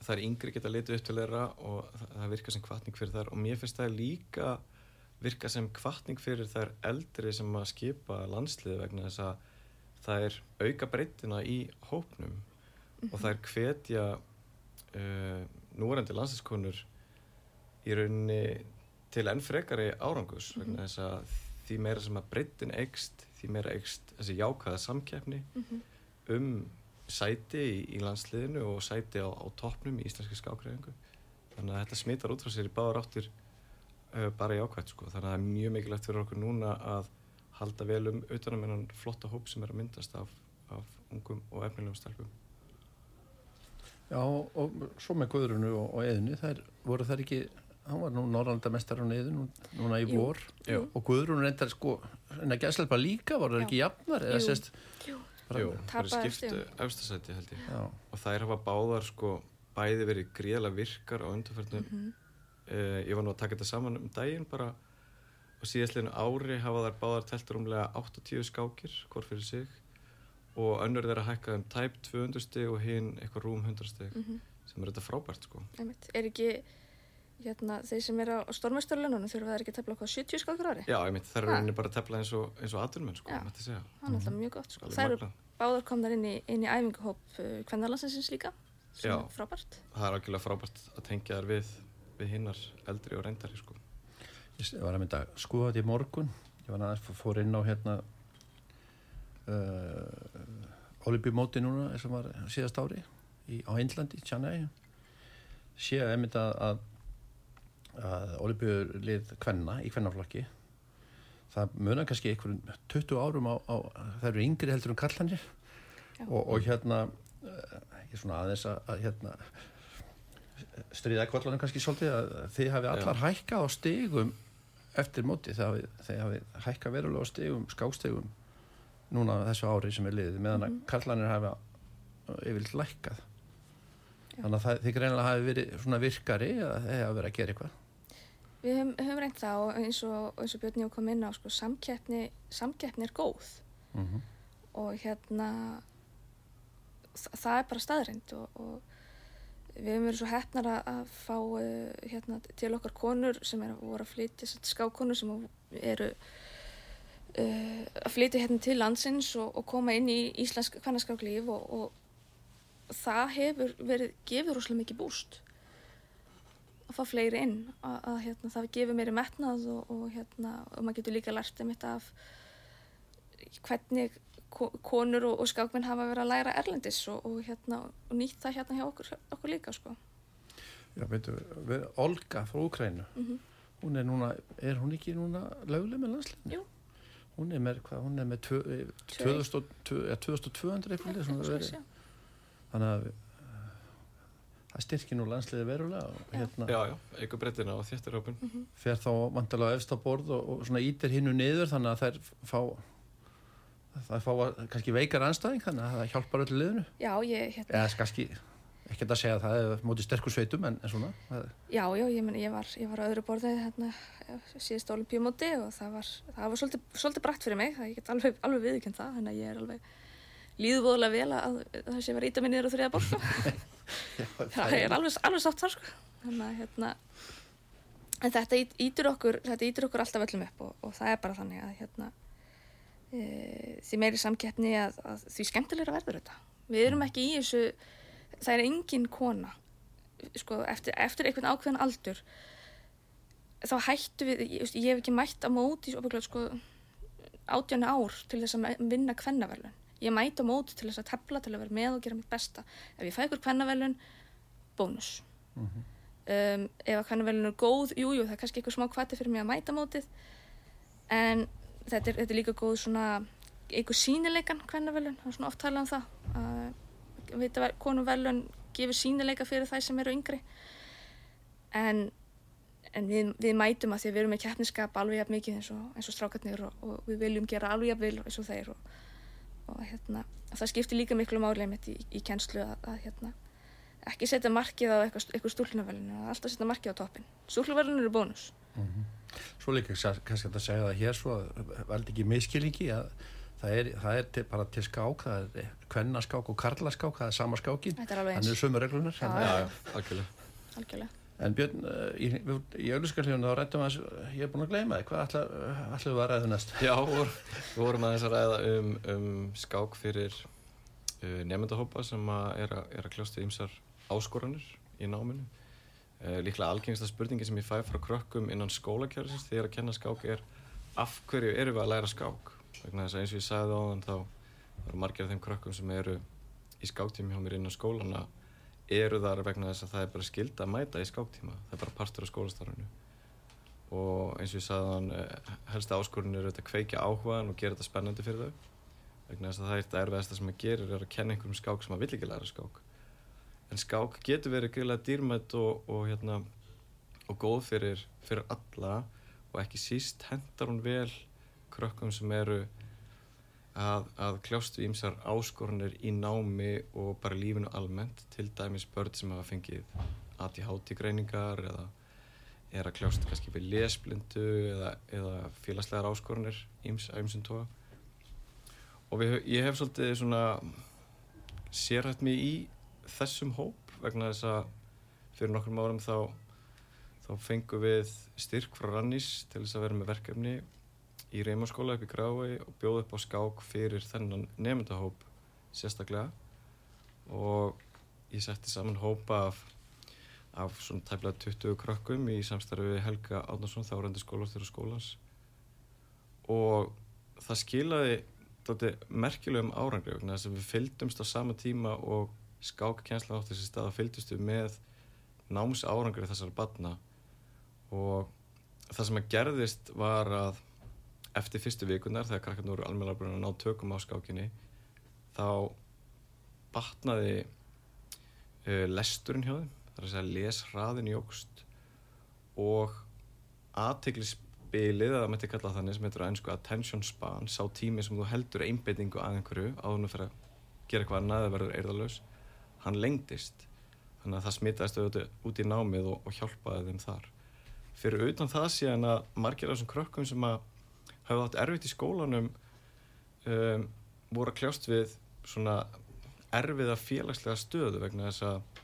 Það er yngri geta litið upp til þeirra og það, virkar sem kvartning fyrir þær og mér finnst það líka virka sem kvartning fyrir þær eldri sem að skipa landsliði vegna þess að það er auka breytina í hópnum mm -hmm. og það er hvetja uh, núrendi landslískonur í rauninni til enn frekari árangus mm -hmm. vegna þess að því meira sem að breytin eikst, því meira eikst þessi jákaða samkeppni mm -hmm. um sæti í, í landsliðinu og sæti á, á toppnum í íslenski skákræðingu þannig að þetta smittar út frá sér í báðar áttir uh, bara í ákvæmt sko. þannig að það er mjög mikilvægt fyrir okkur núna að halda vel um utanum en flotta hóp sem er að myndast af, af ungum og efnilegum stelpum. Já og svo með Guðrunu og, og Eðinu þær voru þær ekki hann var nú norraldamestar á neyðu núna í vor. Jú. og Guðrún reyndar sko en að gæslepa líka var það ekki jafnar eða sérst Jú, það er skiptu efstasæti held ég. Já. og þær hafa báðar sko bæði verið gríðilega virkar á undarferðinu mm -hmm. eh, ég var nú að taka þetta saman um daginn bara. Og síðastleginu ári hafa þær báðar telt rúmlega 80 skákir hvort fyrir sig. Og önnur þeirra hækkað um tæp 200 steg og hinn eitthvað rúm 100 steg mm -hmm. sem er þetta frábært sko. Er ekki hérna, þeir sem er á stormestarlunum þurfa það ekki að tefla okkur 70 skákur ári. Já, ég myndi það er rauninni bara að tefla eins og, og aðurmenn sko, segja. Það er alltaf mjög gott sko. Það eru báður komðar inn í, inn í æfinguhóp uh, kvennarlansinsins líka sem Já, er frábært. Það er algjörlega frábært að tengja þær við við hinnar eldri og reyndari sko. Ég var að mynda að skoða þetta í morgun. Ég var aðeins fór inn á hérna uh, Olympiumóti núna sem var síðast ári í, á Índlandi, Chennai séu að mynda að, að Olympiulið kvenna í kvennaflokki það munar kannski einhverjum 20 árum á, á það eru yngri heldur um kallanir og, og hérna uh, ég er svona aðeins að, að hérna stríða kvallanum kannski svolítið að þið hafi allar Já. hækkað á stegum eftir móti þegar þið hafi hækkað verulega á stegum, skástegum núna þessu ári sem er liðið meðan að mm -hmm. kallanir hafa yfirleitt lækkað Já. þannig að það, þið greinlega hafi verið svona virkari að það hefur verið að gera eitthvað Við höfum, höfum reynd það og eins og, og Björn Jó kom inn á sko, samkeppni, samkeppni er góð mm -hmm. og hérna það, það er bara staðrind og, og við hefum verið svo hefnar að fá uh, hérna, til okkar konur sem er að voru að flytja, skákonur sem eru uh, að flytja hérna til landsins og, og koma inn í íslensk kannaskáklíf og, og það hefur verið, gefur rosalega mikið búst að fá fleiri inn að, að hérna, það gefur meiri metnað og, og hérna, maður getur líka lært um þetta af hvernig konur og, og skákminn hafa verið að læra erlendis og, og, hérna, og nýtt það hérna hjá okkur, okkur líka sko. Já, veitu, Olga frá Ukrænu mm -hmm. hún er núna, er hún ekki núna löguleg með landsleginu? Jú Hún er með, hvað, hún er með 2200 eitthvað þannig að það styrkir nú landsliði verulega hérna, Já, já, eitthvað breytina á þéttirhópin mm -hmm. fer þá vantilega á efstabord og, og svona ítir hinnu niður þannig að þær fá það fá kannski veikar anstæðing þannig að það hjálpar öllu liðinu. Já, ég hérna eða kannski, ekki að segja að það er mótið sterkur sveitum en, en svona já, já, ég, men, ég var ég var á öðru borðið hérna síðast olimpíumóti og það var, það var svolítið, svolítið brætt fyrir mig, það ég get alveg, alveg viðkjönd það, þannig að ég er alveg líðvóðulega vel að það sé var íta minni þér á þriða borð það er alveg, alveg sátt þar sko. þannig að hérna en þetta ítur okkur, þetta ítur okkur alltaf öllum upp og, og það er bara þannig að hérna e, því meiri samkeppni að, að því skemmtilegra verður þetta við erum ekki í þessu það er engin kona sko, eftir, eftir einhvern ákveðan aldur þá hættu við ég, ég hef ekki mætt að móti sko, átjánu ár til þess að vinna kvennaverlun ég mæti á móti til þess að tefla til að vera með og gera mitt besta. Ef ég fæ ykkur kvennaverlun bónus. Mm -hmm. um, ef að kvennaverlun er góð jújú jú, það er kannski eitthvað smá kvati fyrir mig að mæta mótið. En þetta er, þetta er líka góð svona eitthvað sínileikan hvernavelun það er svona oft talað um það að vita konumvelun gefur sínileika fyrir þær sem eru yngri. En, en við, við mætum að því að við erum með keppniskap alveg jafn mikið eins og, og strákarnir og, og við viljum gera alveg jafn vil eins og þeir og, og hérna, það skiptir líka miklu máli í, í kennslu að, að hérna, ekki setja markið á eitthvað, eitthvað stúlnavelun alltaf setja markið á toppin stúlnavelun eru bónus. Mm -hmm. Svo líka kannski að segja það hér svo veldi ekki miskilíki að það er, það er til, bara til skák það er kvennaskák og karlaskák það er sama skákin, þannig er sömu reglunar Já, já, algjörlega En Björn, eh, í, í auðvitað þá rættum við að ég er búin að gleyma þig hvað ætlum við að ræða næst? Já, við vorum að þess að ræða um, um skák fyrir uh, nefndahópa sem að er að, að kljósta ímsar áskoranir í náminu Uh, líklega algengsta spurningi sem ég fæ frá krökkum innan skólakjörðsins þegar er að kenna skák er af hverju eru við að læra skák vegna þess að eins og ég sagði á þann þá eru margir af þeim krökkum sem eru í skáktími hjá mér innan skólana eru þar vegna þess að það er bara skild að mæta í skáktíma. Það er bara partur af skólastarfinu. Og eins og ég sagði þann uh, helsta áskorun er að kveikja áhugaðan og gera þetta spennandi fyrir þau. Vegna þess að það er þetta erfiðasta sem að gera er að kenna einhverjum skák sem að vill ekki læra skák. En skák getur verið greiðlega dýrmætt og, og, hérna, og góð fyrir, fyrir alla og ekki síst hendar hún vel krökkum sem eru að, að kljástu ímsar áskorunir í námi og bara lífinu almennt til dæmis börn sem hafa fengið ADHD greiningar eða er að kljástu kannski við lesblindu eða, eða félagslegar áskorunir íms ímsum tóa og við, ég hef svolítið svona sérhætt mig í þessum hóp vegna þess að fyrir nokkrum árum þá, þá fengum við styrk frá Rannís til þess að vera með verkefni í reymaskóla upp í Grái og bjóða upp á skák fyrir þennan nefndahóp sérstaklega. Og ég setti saman hópa af, af svona tæmlega 20 krökkum í samstarfi Helga Átnarsson, þárandi skólastjóra skólans. Og það skilaði merkilegum árangri þess að við fylgdumst á sama tíma og skákkjænsla átti þessi stað að fylgdust við með náms árangri þessar batna og það sem að gerðist var að eftir fyrstu vikunar þegar krakkarnir voru almenna búin að ná tökum á skákinni þá batnaði uh, lesturinn hjá þeim það er að segja lesraðin jógst og aðteglisbilið, eða maður kalla þannig sem heitir að einsku attention span, sá tími sem þú heldur einbeitingu að einhverju áðurnu fyrir að gera eitthvað annað eða verður eirðalös hann lengdist. Þannig að það smitaðist auðvitað út í námið og, og hjálpaði þeim þar. Fyrir utan það síðan að margir af þessum krökkum sem að hafa átt erfitt í skólanum um, voru að kljást við svona erfiða félagslega stöðu vegna þess að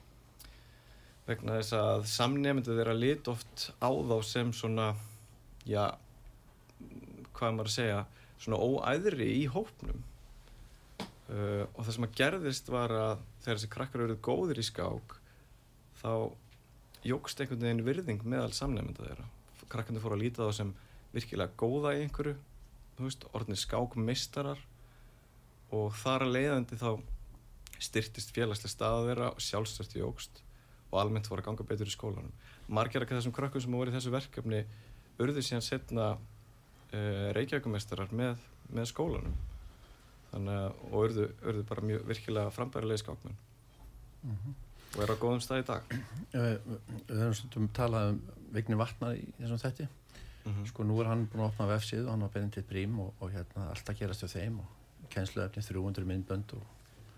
vegna þess að samnefndu þeirra lit oft á þá sem svona já hvað maður að segja svona óæðri í hópnum. Uh, og það sem að gerðist var að þegar þessi krakkar eruð góðir í skák þá jógst einhvern veginn virðing meðal samnefnda þeirra. Krakkarnir fóru að líta þá sem virkilega góða í einhverju veist, orðinir skákmistarar og þar að leiðandi þá styrtist félagslega staða þeirra og sjálfstörti jógst og almennt voru að ganga betur í skólanum. Margir af þessum krökkum sem voru í þessu verkefni urðu síðan setna uh, reykjækumestrar með, með skólanum. Þannig að og urðu, urðu bara mjög virkilega frambærilega skákmenn. Mm -hmm. og er á góðum stað í dag. Við höfum stundum talað um Vigni Vatnar í þessum þetti mm -hmm. sko nú er hann búin að opna vefsið og hann var beðin til brím og, og hérna alltaf gerast hjá þeim og kennsluöfni 300 myndbönd og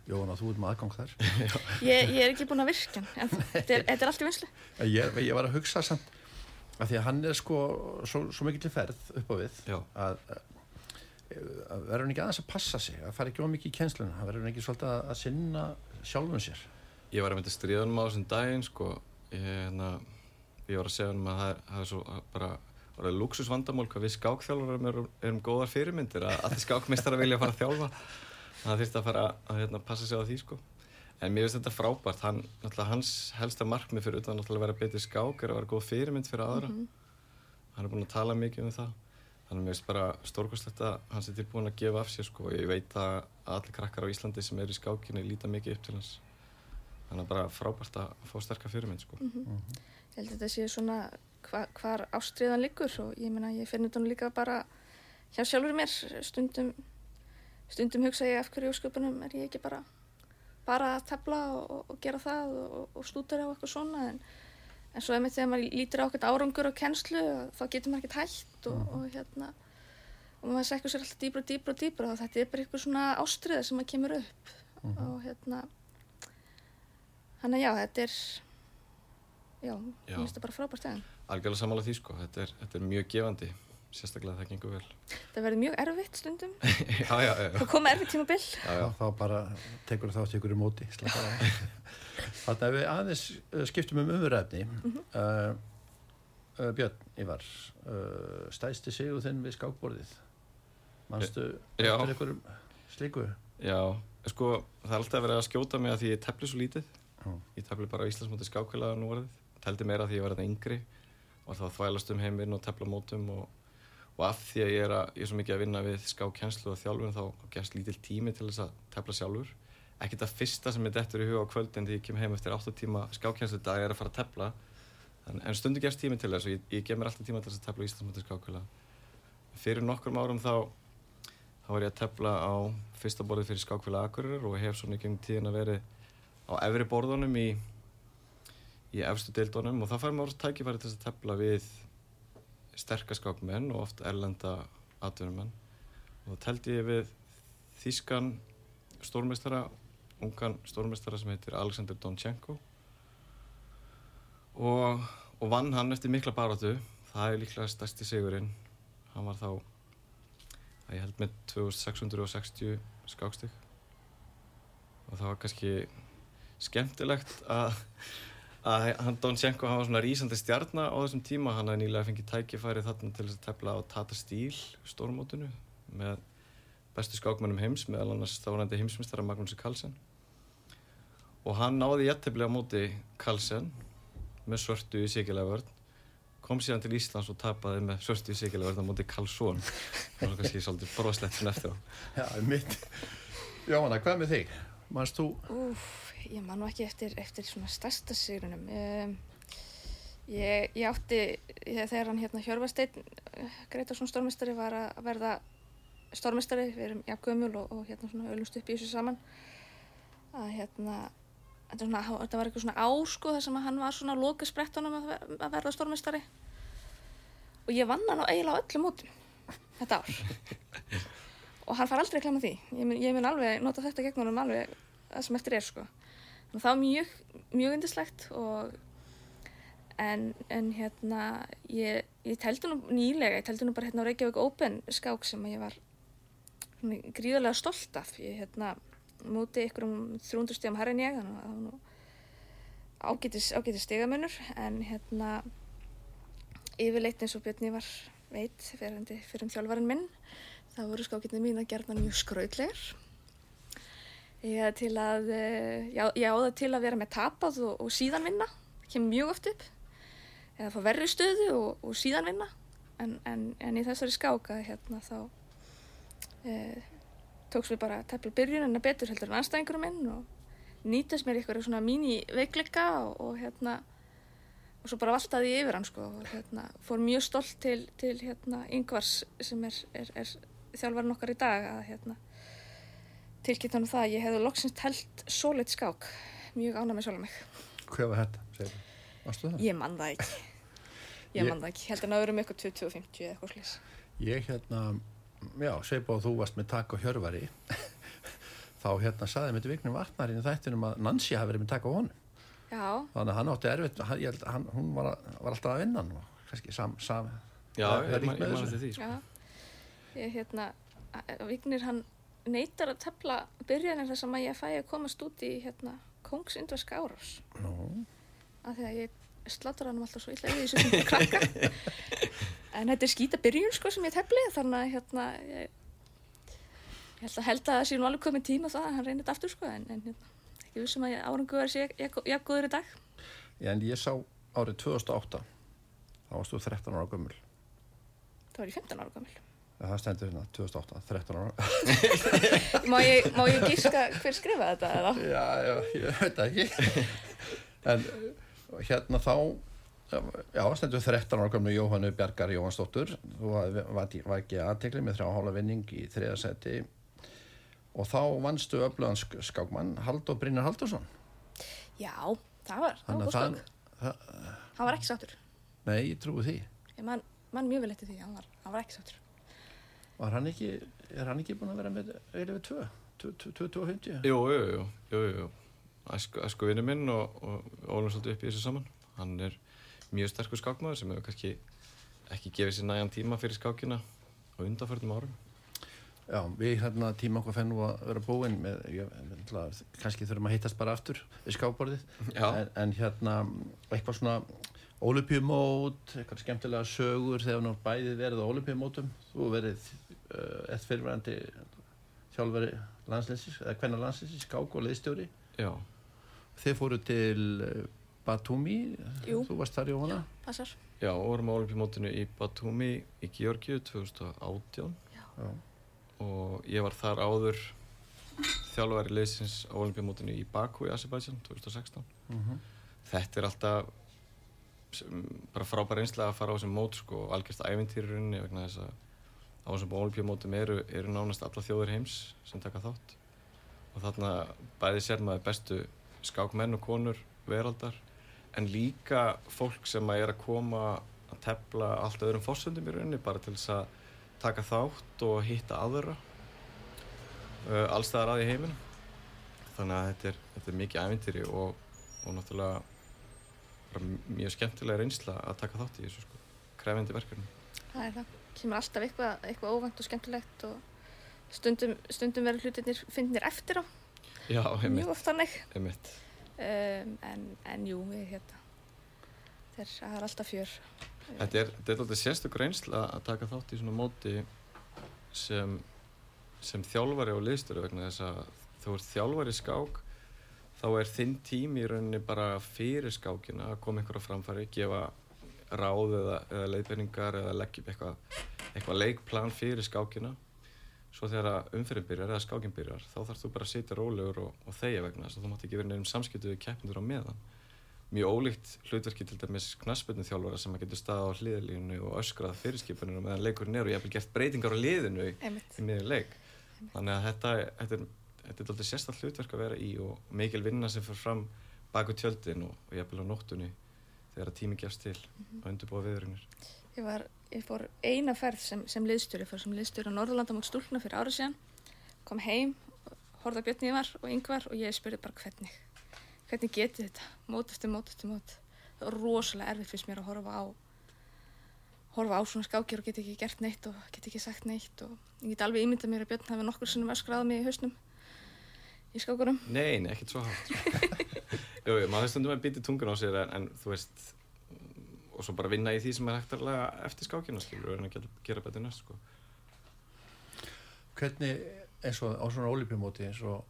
Jóhanna, þú ert með aðgang þar ég, ég er ekki búin að virka en þetta er, er allt í vinslu ég, ég var að hugsa samt að því að hann er sko svo, svo mikið til ferð upp á við Já. að, að verður hann ekki aðeins að passa sig að fara ekki ómikið í kjensluna að verður hann ekki svolítið að, að sinna sjálfum sér Ég var að mynda stríðanum á þessum daginn sko ég, hérna, ég var að segja hann að það er, það er svo bara Það er luxusvandamál hvað við skákþjálfurum erum, erum góðar fyrirmyndir að allir skákmistara vilja fara að þjálfa það þurfti að fara að hérna, passa sig á því sko. en mér finnst þetta frábært hann, hans helsta markmið fyrir utan að vera betið skák er að vera góð fyrirmynd fyrir aðra mm -hmm. hann er búin að tala mikið um það þannig að mér finnst bara stórkostlegt að hann sé tilbúin að gefa af sér sko. ég veit að allir krakkar á Íslandi sem er í skákinu líta mikið upp til hans þannig að bara frábært að fá sterkar fyrirmynd sko. mm -hmm. Ég held að þetta sé svona hva, hvar ástriðan liggur og ég, meina, ég finn þetta líka bara hjá sjálfur mér stundum stundum hugsa ég af hverju sköpunum er ég ekki bara bara að tefla og, og, og gera það og, og stúdara og eitthvað svona en, en svo er með þegar maður lítir á okkur árangur og kennslu þá getur maður ekkert hægt og mhm. hérna og maður sekkur sér alltaf dýbra og dýbra og dýbra og þetta er bara eitthvað svona ástriða sem maður kemur upp mhm. -huh. og hérna hann að já, þetta er já, ég finnst þetta bara frábært eða Algjörlega samála því sko, þetta er, þetta er mjög gefandi. Sérstaklega það gengur vel. Það verður mjög erfitt stundum. Já, já, já. Það koma erfitt tíma bill Þá bara tekur það átt ykkur í móti Þannig að við aðeins uh, skiptum um umverðefni mm -hmm. uh, uh, Björn Ívar uh, stæsti sig og þinn við skákborðið. Manstu eftir ykkur slíku? Já, sko það er alltaf verið að skjóta mig að því ég tefli svo lítið. Ég tefli bara Íslandsmóti skákvila nú orðið Teldi meira því ég var þetta yngri og þá þvælast um heiminn og tefla mótum og og af því að ég er, að, ég er svo mikið að vinna við skákjænslu og þjálfun þá gefst lítill tími til þess að tefla sjálfur. Ekki það fyrsta sem er dettur í huga á kvöldin því ég kem heim eftir 8 tíma skákjænslu dag er að fara að tefla. En, stundu gefst tími til þess og ég, ég gef mér alltaf tíma til þess að tefla í Íslandsmöndir skákvöla fyrir nokkrum árum þá þá var ég að tefla á fyrsta borði fyrir skákvöla Akureyrar og hef svona í gengum tíðin að veri á efri borðunum í, í efstu deildunum og þá fær maður tækifæri til að tefla við sterkaskákmenn og oft erlenda atvinnumenn. Og þá teldi ég við þýskan stórmestara, ungan stórmestara sem heitir Alexander Donchenko. Og, og vann hann eftir mikla barátu það er líklega stærsti sigurinn. Hann var þá að ég held með 2660 skákstík og það var kannski skemmtilegt að að hann Donshenko hann var svona rýsandi stjarnar á þessum tíma hann hafði nýlega fengið tækifæri þarna til þess að tefla á Tata Stíl stórmótinu með bestu skákmennum heims meðal annars þárandi heimsmystara Magnúsi Karlsson og hann náði jættibli á móti Karlsson með svörtu í sikilega vörn kom síðan til Íslands og tapaði með svörtu í sikilega vörn á móti Karlsson og það var kannski svolítið broslegt svona eftir á Já, mitt. Jóhanna, hvað með þig? Manst þú? Úf, ég man nú ekki eftir, eftir svona stærsta sigrunum. Um, ég, ég átti, ég, þegar hann hérna Hjörvarsteinn, Gretarsson stórmestari var að verða stórmestari, við erum jafngömmul og, og hérna svona ölumst upp í þessu saman, að hérna, þetta, svona, þetta var eitthvað svona ásko þar sem hann var svona loka sprettunum að, að verða stórmestari og ég vann hann á eiginlega öllum mótum þetta ár og hann far aldrei að klemma því. Ég mun, ég mun alveg nota þetta gegn honum alveg það sem eftir er sko. Þannig að það var mjög, mjög indislegt og en, en hérna ég, ég teldi nú nýlega ég teldi nú bara hérna á Reykjavík Open skák sem ég var gríðarlega stolt af. Ég hérna múti ykkur um 300 stíðum herra en ég þannig að það var nú ágætis, ágætis stigamönnur en hérna yfirleitt eins og Björn Ívar veit fyrir, um þjálfarinn minn það voru skákirni mín að gerna mjög skrautlegar ég að eh, ég á það til að vera með tapað og, og síðan vinna. Það kemur mjög oft upp. Eða fá verri stöðu og, og síðan vinna. En, en, en í þessari skáka hérna þá e, tóks við bara að tefla byrjunina betur heldur en anstæðingurum minn og nýtast mér eitthvað svona mín í veikleika og, og hérna og svo bara valtaði ég yfir hann sko og hérna fór mjög stolt til, til hérna yngvars sem er, er, er þjálfarinn okkar í dag að hérna tilkynnt hann það að ég hefði loksins telt sóleitt skák mjög ánað með sjálf mig Hvað var þetta? það? ég man það ekki ég Ég- man það ekki, heldur að vera um eitthvað 2050 eða eitthvað slís Ég hérna, já, Seipa og þú varst með takk á Hjörvari. Þá hérna saði með Vignum Vatnarinn í þættinum að Nancy hafi verið með takk á honum. já, Þannig að hann átti erfitt, hann, hann, hún var, að- var alltaf að vinna hann og kannski sam, sam, Já, Það er ég með ég man þessu. eftir því sko. Ég hérna Vignir hann neytar að tefla byrjanir þar sem að ég fæ að komast út í hérna Kongsindra Skárás nú, af því að ég slátur hann alltaf svo illa í þessu sem krakka. En þetta er skýta byrjun sko sem ég tefli þannig að hérna ég, ég held að held að það sé nú alveg komið tíma það að hann reynir þetta aftur sko en, en hérna, ekki vissum að árangu verið sé jafn góður í dag. Já, en ég sá árið 2008, þá varst þú 13 ára gömul. það var ég 15 ára gömul það stendur hérna, 2008, 13 ára. má ég, ég gíska hver skrifa þetta eða? já, já, ég veit ekki. en hérna þá, já, stendur 13 ára gömul Jóhannu Bjargar Jóhannsdóttur. Þú var, ekki aðtekli með þrjá hálfa vinning í þriðasæti og þá vannstu öflugan sk- skákmann Haldur Brynjar Haldursson. já, það var, það var að það, góðskák það, var ekki sáttur nei, ég trúi því. ég man, man mjög vel eftir því, hann var, hann var ekki sáttur Var hann ekki, er hann ekki búin að vera með eilið við 2? 2050? Jú, jú, jú, jú. Æsku, vinnu minn og, og ólum svolítið upp í þessu saman. Hann er mjög sterkur skákmaður sem hefur kannski ekki gefið sér nægan tíma fyrir skákina á undanförnum árum. Já, við hérna tíma okkur fennu að vera búin með, ég, kannski þurfum að hittast bara aftur við skáborðið Já. en, en hérna eitthvað svona ólupjumót, eitthvað skemmtilega sögur þegar nú bæðið verið á ólupjumótum þú verið uh, eitt fyrirverandi þjálfari landslinsis eða hvernig landslinsis, skák og leiðstjóri Já, þið fóru til uh, Batumi Jú. þú varst þar í hana passar. Já, og vorum á olimpíumótinu í Batumi í Georgiu 2018 Já. og ég var þar áður þjálfari leysins á olimpíumótinu í Baku í Azerbaijan 2016. Mm Þetta er alltaf bara frábær einslega að fara á þessum mót sko, algjörst ævintýri í rauninni vegna þess að á þessum olimpíumótum eru, eru nánast alla þjóðir heims sem taka þátt. Og þarna bæði sér maður bestu skákmenn og konur veraldar en líka fólk sem að er að koma að tefla allt öðrum fórsöndum í rauninni bara til þess að taka þátt og hitta aðra uh, allstæðar að í heiminum. Þannig að þetta er, þetta er mikið ævintýri og, og náttúrulega mjög skemmtilega reynsla að taka þátt í þessu sko, krefendi verkefni. það er það, kemur alltaf eitthvað, eitthvað óvænt og skemmtilegt og stundum, stundum verður hlutinir finnir eftir á, Já, mjög einmitt, oft þannig. Einmitt. um, en, en jú, við hérna það er alltaf fjör. Þetta er, þetta er alltaf sérstök reynsla að taka þátt í svona móti sem, sem þjálfari og liðstöru vegna þess að þú ert þjálfari skák þá er þinn tím í rauninni bara fyrir skákina að koma einhverja framfæri, gefa ráð eða, eða leiðbenningar eða leggja upp eitthvað eitthva leikplan fyrir skákina. Svo þegar umferðin byrjar eða skákin byrjar þá þarfst þú bara að sitja rólegur og, og þegja vegna þess að þú mátt ekki vera nefnum samskiptu við keppindur á meðan. Mjög ólíkt hlutverki til dæmis knaspöldnu þjálfara sem að getur staða á hliðalínu og öskrað fyrirskipuninu meðan leikurinn er og ég hef gert breytingar á liðinu í, í miður leik. Þannig að þetta, þetta er þetta er alltaf sérstaklega hlutverk að vera í og mikil vinna sem fyrir fram baku tjöldin og, og ég hef vel á nóttunni þegar tími gefst til mm -hmm. að undirbúa viðurinnir Ég var, ég fór eina ferð sem, sem liðstjóri, fór sem liðstjóri á Norðurlanda mot stúlna fyrir árið síðan, kom heim, horða Björn Ívar og yngvar og ég spurði bara hvernig, hvernig geti þetta, mót eftir mót eftir mót. Það var rosalega erfitt fyrst mér að horfa á, horfa á svona skákir og geti ekki gert neitt og geti ekki sagt neitt og ég get alveg ímyndað mér að Björn hafi nokkur sinnum öskraðið mig í hausnum í skákurum. Nei, nei, ekkert svo hátt. Jú, jú, maður stundum að býta tungun á sér en, en þú veist, og svo bara vinna í því sem er hægt að laga eftir skákina skilur og reyna að gera betur næst sko. Hvernig eins og á svona ólipjumóti eins og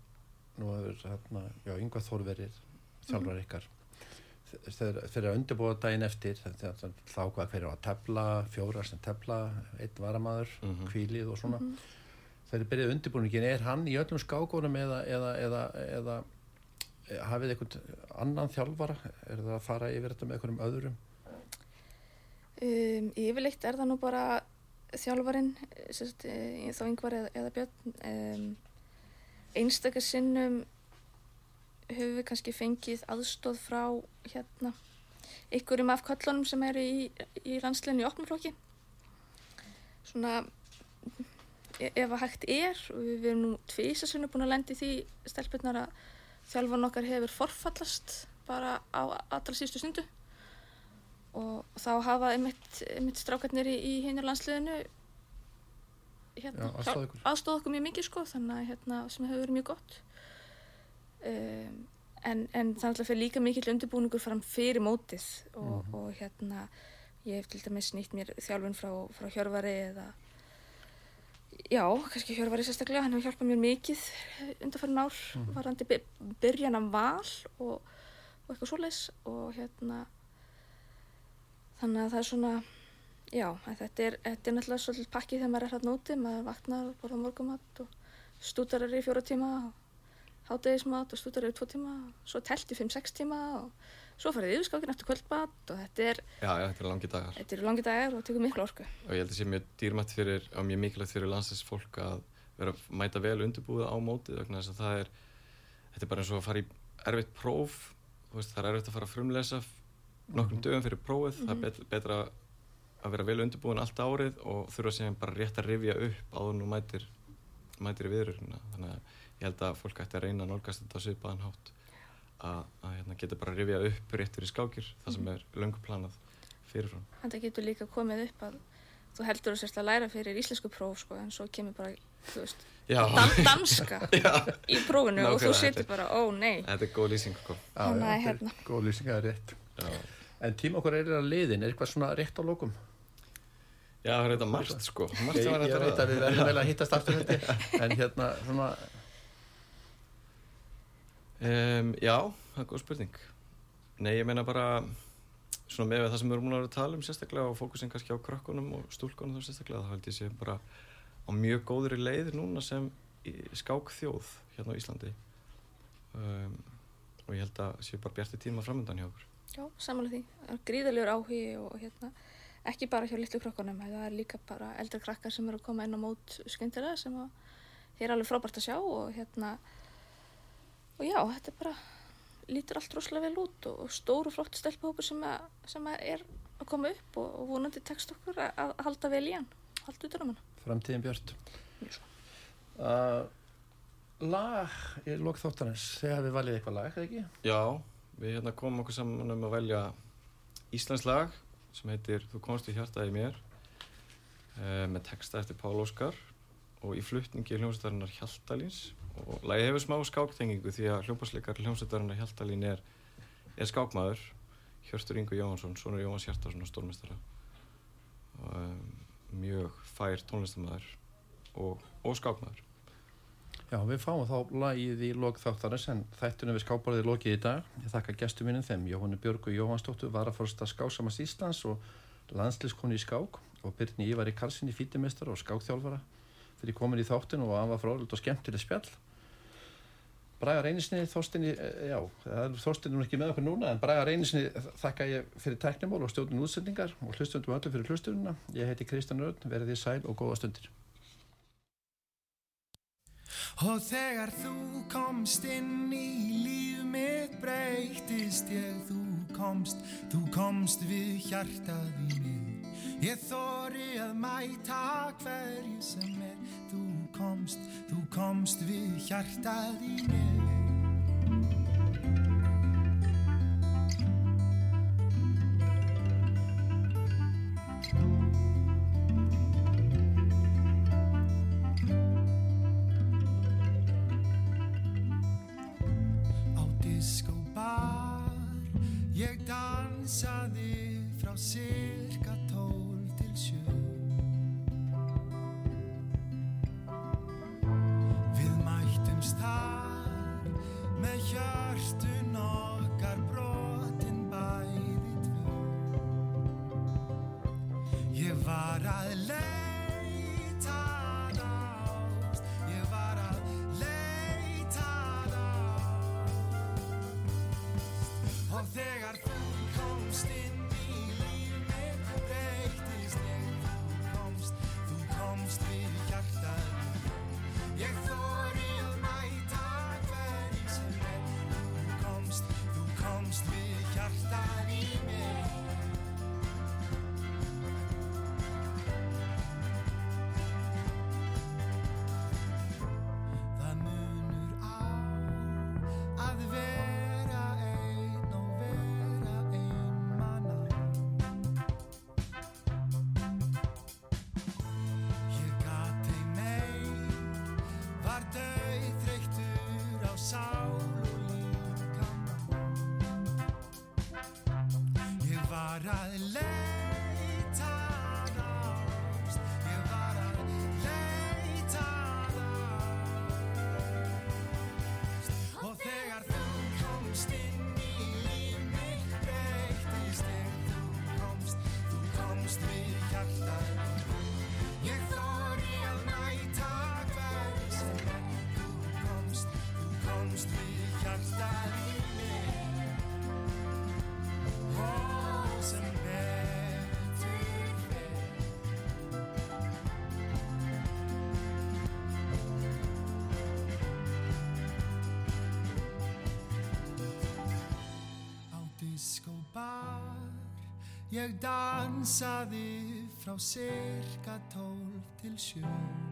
nú hefur hérna, já, yngvað þórverir þjálfar ykkar þeir eru að undirbúa daginn eftir þá hvað hverju að tefla fjóra sem tefla, einn varamadur mm -hmm. kvílið og svona mm -hmm. þeir eru byrjuð undirbúningin, er hann í öllum skákónum eða, eða, eða, eða hafið einhvern annan þjálfara er það að fara yfir þetta með einhverjum öðrum Um, yfirleitt er það nú bara þjálfarin, sérst, e, þá yngvar eða, eða björn. Um, einstakar sinnum höfum við kannski fengið aðstóð frá hérna ykkurum af köllunum sem eru í, í landsleginu í opnumflokki. Svona e, ef að hægt er og við erum nú tvísasunni búin að lendi því stelpunar að þjálfan okkar hefur forfallast bara á allra síðustu stundu. Og þá hafa einmitt, einmitt strákarnir í, í hinnur landsliðinu hérna, aðstóð okkur mjög mikið sko þannig að hérna, sem hefur verið mjög gott. Um, en, en er alltaf fyrir líka mikill undirbúningur fram fyrir mótið og, mm -hmm. og hérna ég hef til dæmis nýtt mér þjálfun frá, frá Hjörvari eða já, kannski Hjörvari sérstaklega hann hefur hjálpað mér mikið undanfærin ár mm -hmm. varandi byrjan af val og, og eitthvað svoleis og hérna þannig að það er svona já, þetta er, þetta er náttúrulega svolítið pakki þegar maður er hérna úti, maður vaknar og borða morgumat og stútar er í fjóra tíma og hátegismat og stútar er í tvo tíma og svo telt í 5-6 tíma og svo farið yfirskákin eftir kvöldmat og þetta er Já, já, þetta er langi dagar. Þetta er langi dagar og tekur miklu orku. Og ég held að það sé mjög dýrmætt fyrir og mjög mikilvægt fyrir landsins fólk að vera að mæta vel undirbúið á mótið vegna þess að það er þetta er bara eins og að fara í erfitt próf. Veist, það er erfitt að fara að frumlesa nokkrum dögum fyrir prófið. Mm -hmm. það er mhm. bet, betra að vera vel undirbúin allt árið og þurfa sem bara rétt að rifja upp áður nú mætir mætir í viðröðuna þannig að ég held að fólk ætti að reyna að nálgast þetta á svipaðan hátt að, að hérna, geta bara að rifja upp rétt fyrir skákir það sem mhm. er löngu planað fyrirfram. Þetta getur líka komið upp að þú heldur að sérst að læra fyrir íslensku próf sko, en svo kemur bara veist, dan danska í prófinu Ná, og þú setur bara, ó nei. Þetta er góð lýsing sko. Þannig að hérna. Góð lýsing, það er rétt. Já. En tíma okkur er að liðin, er eitthvað svona rétt á lókum? Já, það er eitthvað margt sko. Margt Ég, ég veit að við verðum vel að hittast aftur þetta en hérna svona um, Já, það er góð spurning. Nei, ég meina bara svona með það sem við erum múin að tala um sérstaklega og fókusin kannski á krökkunum og stúlkunum þá sérstaklega, þá held ég sé bara á mjög góðri leið núna sem skák þjóð hérna á Íslandi. Um, og ég held að sé bara bjarti tíma framöndan hjá okkur. Já, samanlega því. Það gríðalegur áhugi og hérna, ekki bara hjá litlu krokkunum, það er líka bara eldra krakkar sem eru að koma inn á mót skemmtilega sem að er alveg frábært að sjá og hérna, og já, þetta er bara, lítur allt rosalega vel út og, og stóru flott stelpahópur sem, að, sem að er að koma upp og, og vonandi tekst okkur að, að halda vel í hann, halda út um hann. Framtíðin Björn. Svo. Uh, lag í lokþáttanins, þegar við valið eitthvað lag, eða ekki? Já. Við hérna komum okkur saman um að velja Íslands lag sem heitir Þú komst í hjartaði mér uh, með texta eftir Pál Óskar og í fluttningi hljómsveitarinnar Hjaltalíns og lagi hefur smá skáktengingu því að hljómpasleikar hljómsveitarinnar Hjaltalín er, er skákmaður Hjörstur Ingo Jóhansson, sonur Jóhans Hjartarsson og stórmestara um, mjög fær tónlistamæður og, og skákmaður Já, við fáum þá lagið í lok þáttarins en þættunum við skáparðið lokið í dag. Ég þakka gestur minnum þeim, Jóhannu Björgu Jóhannsdóttur, varaforsta skásamast Íslands og landslískonu í skák og Byrni Ívar í Karlsson í fítimestar og skákþjálfara fyrir komin í þáttun og aðvað frálega og skemmtileg spjall. Bræðar Einisinni, Þorstinni, já, Þorstinni er ekki með okkur núna en Bræðar Einisinni þakka ég fyrir teknimól og stjórnum útsendingar og hlustundum öllu fyrir hlustununa. Ég heiti Kristján Rörn, verið því sæl og góða stundir. Og þegar þú komst inn í líf mitt breytist ég Þú komst, þú komst við hjartað í mig Ég þóri að mæta hverju sem er. Þú komst, þú komst við hjartað í mig. Ég dansaði frá side cirka tólf til sjö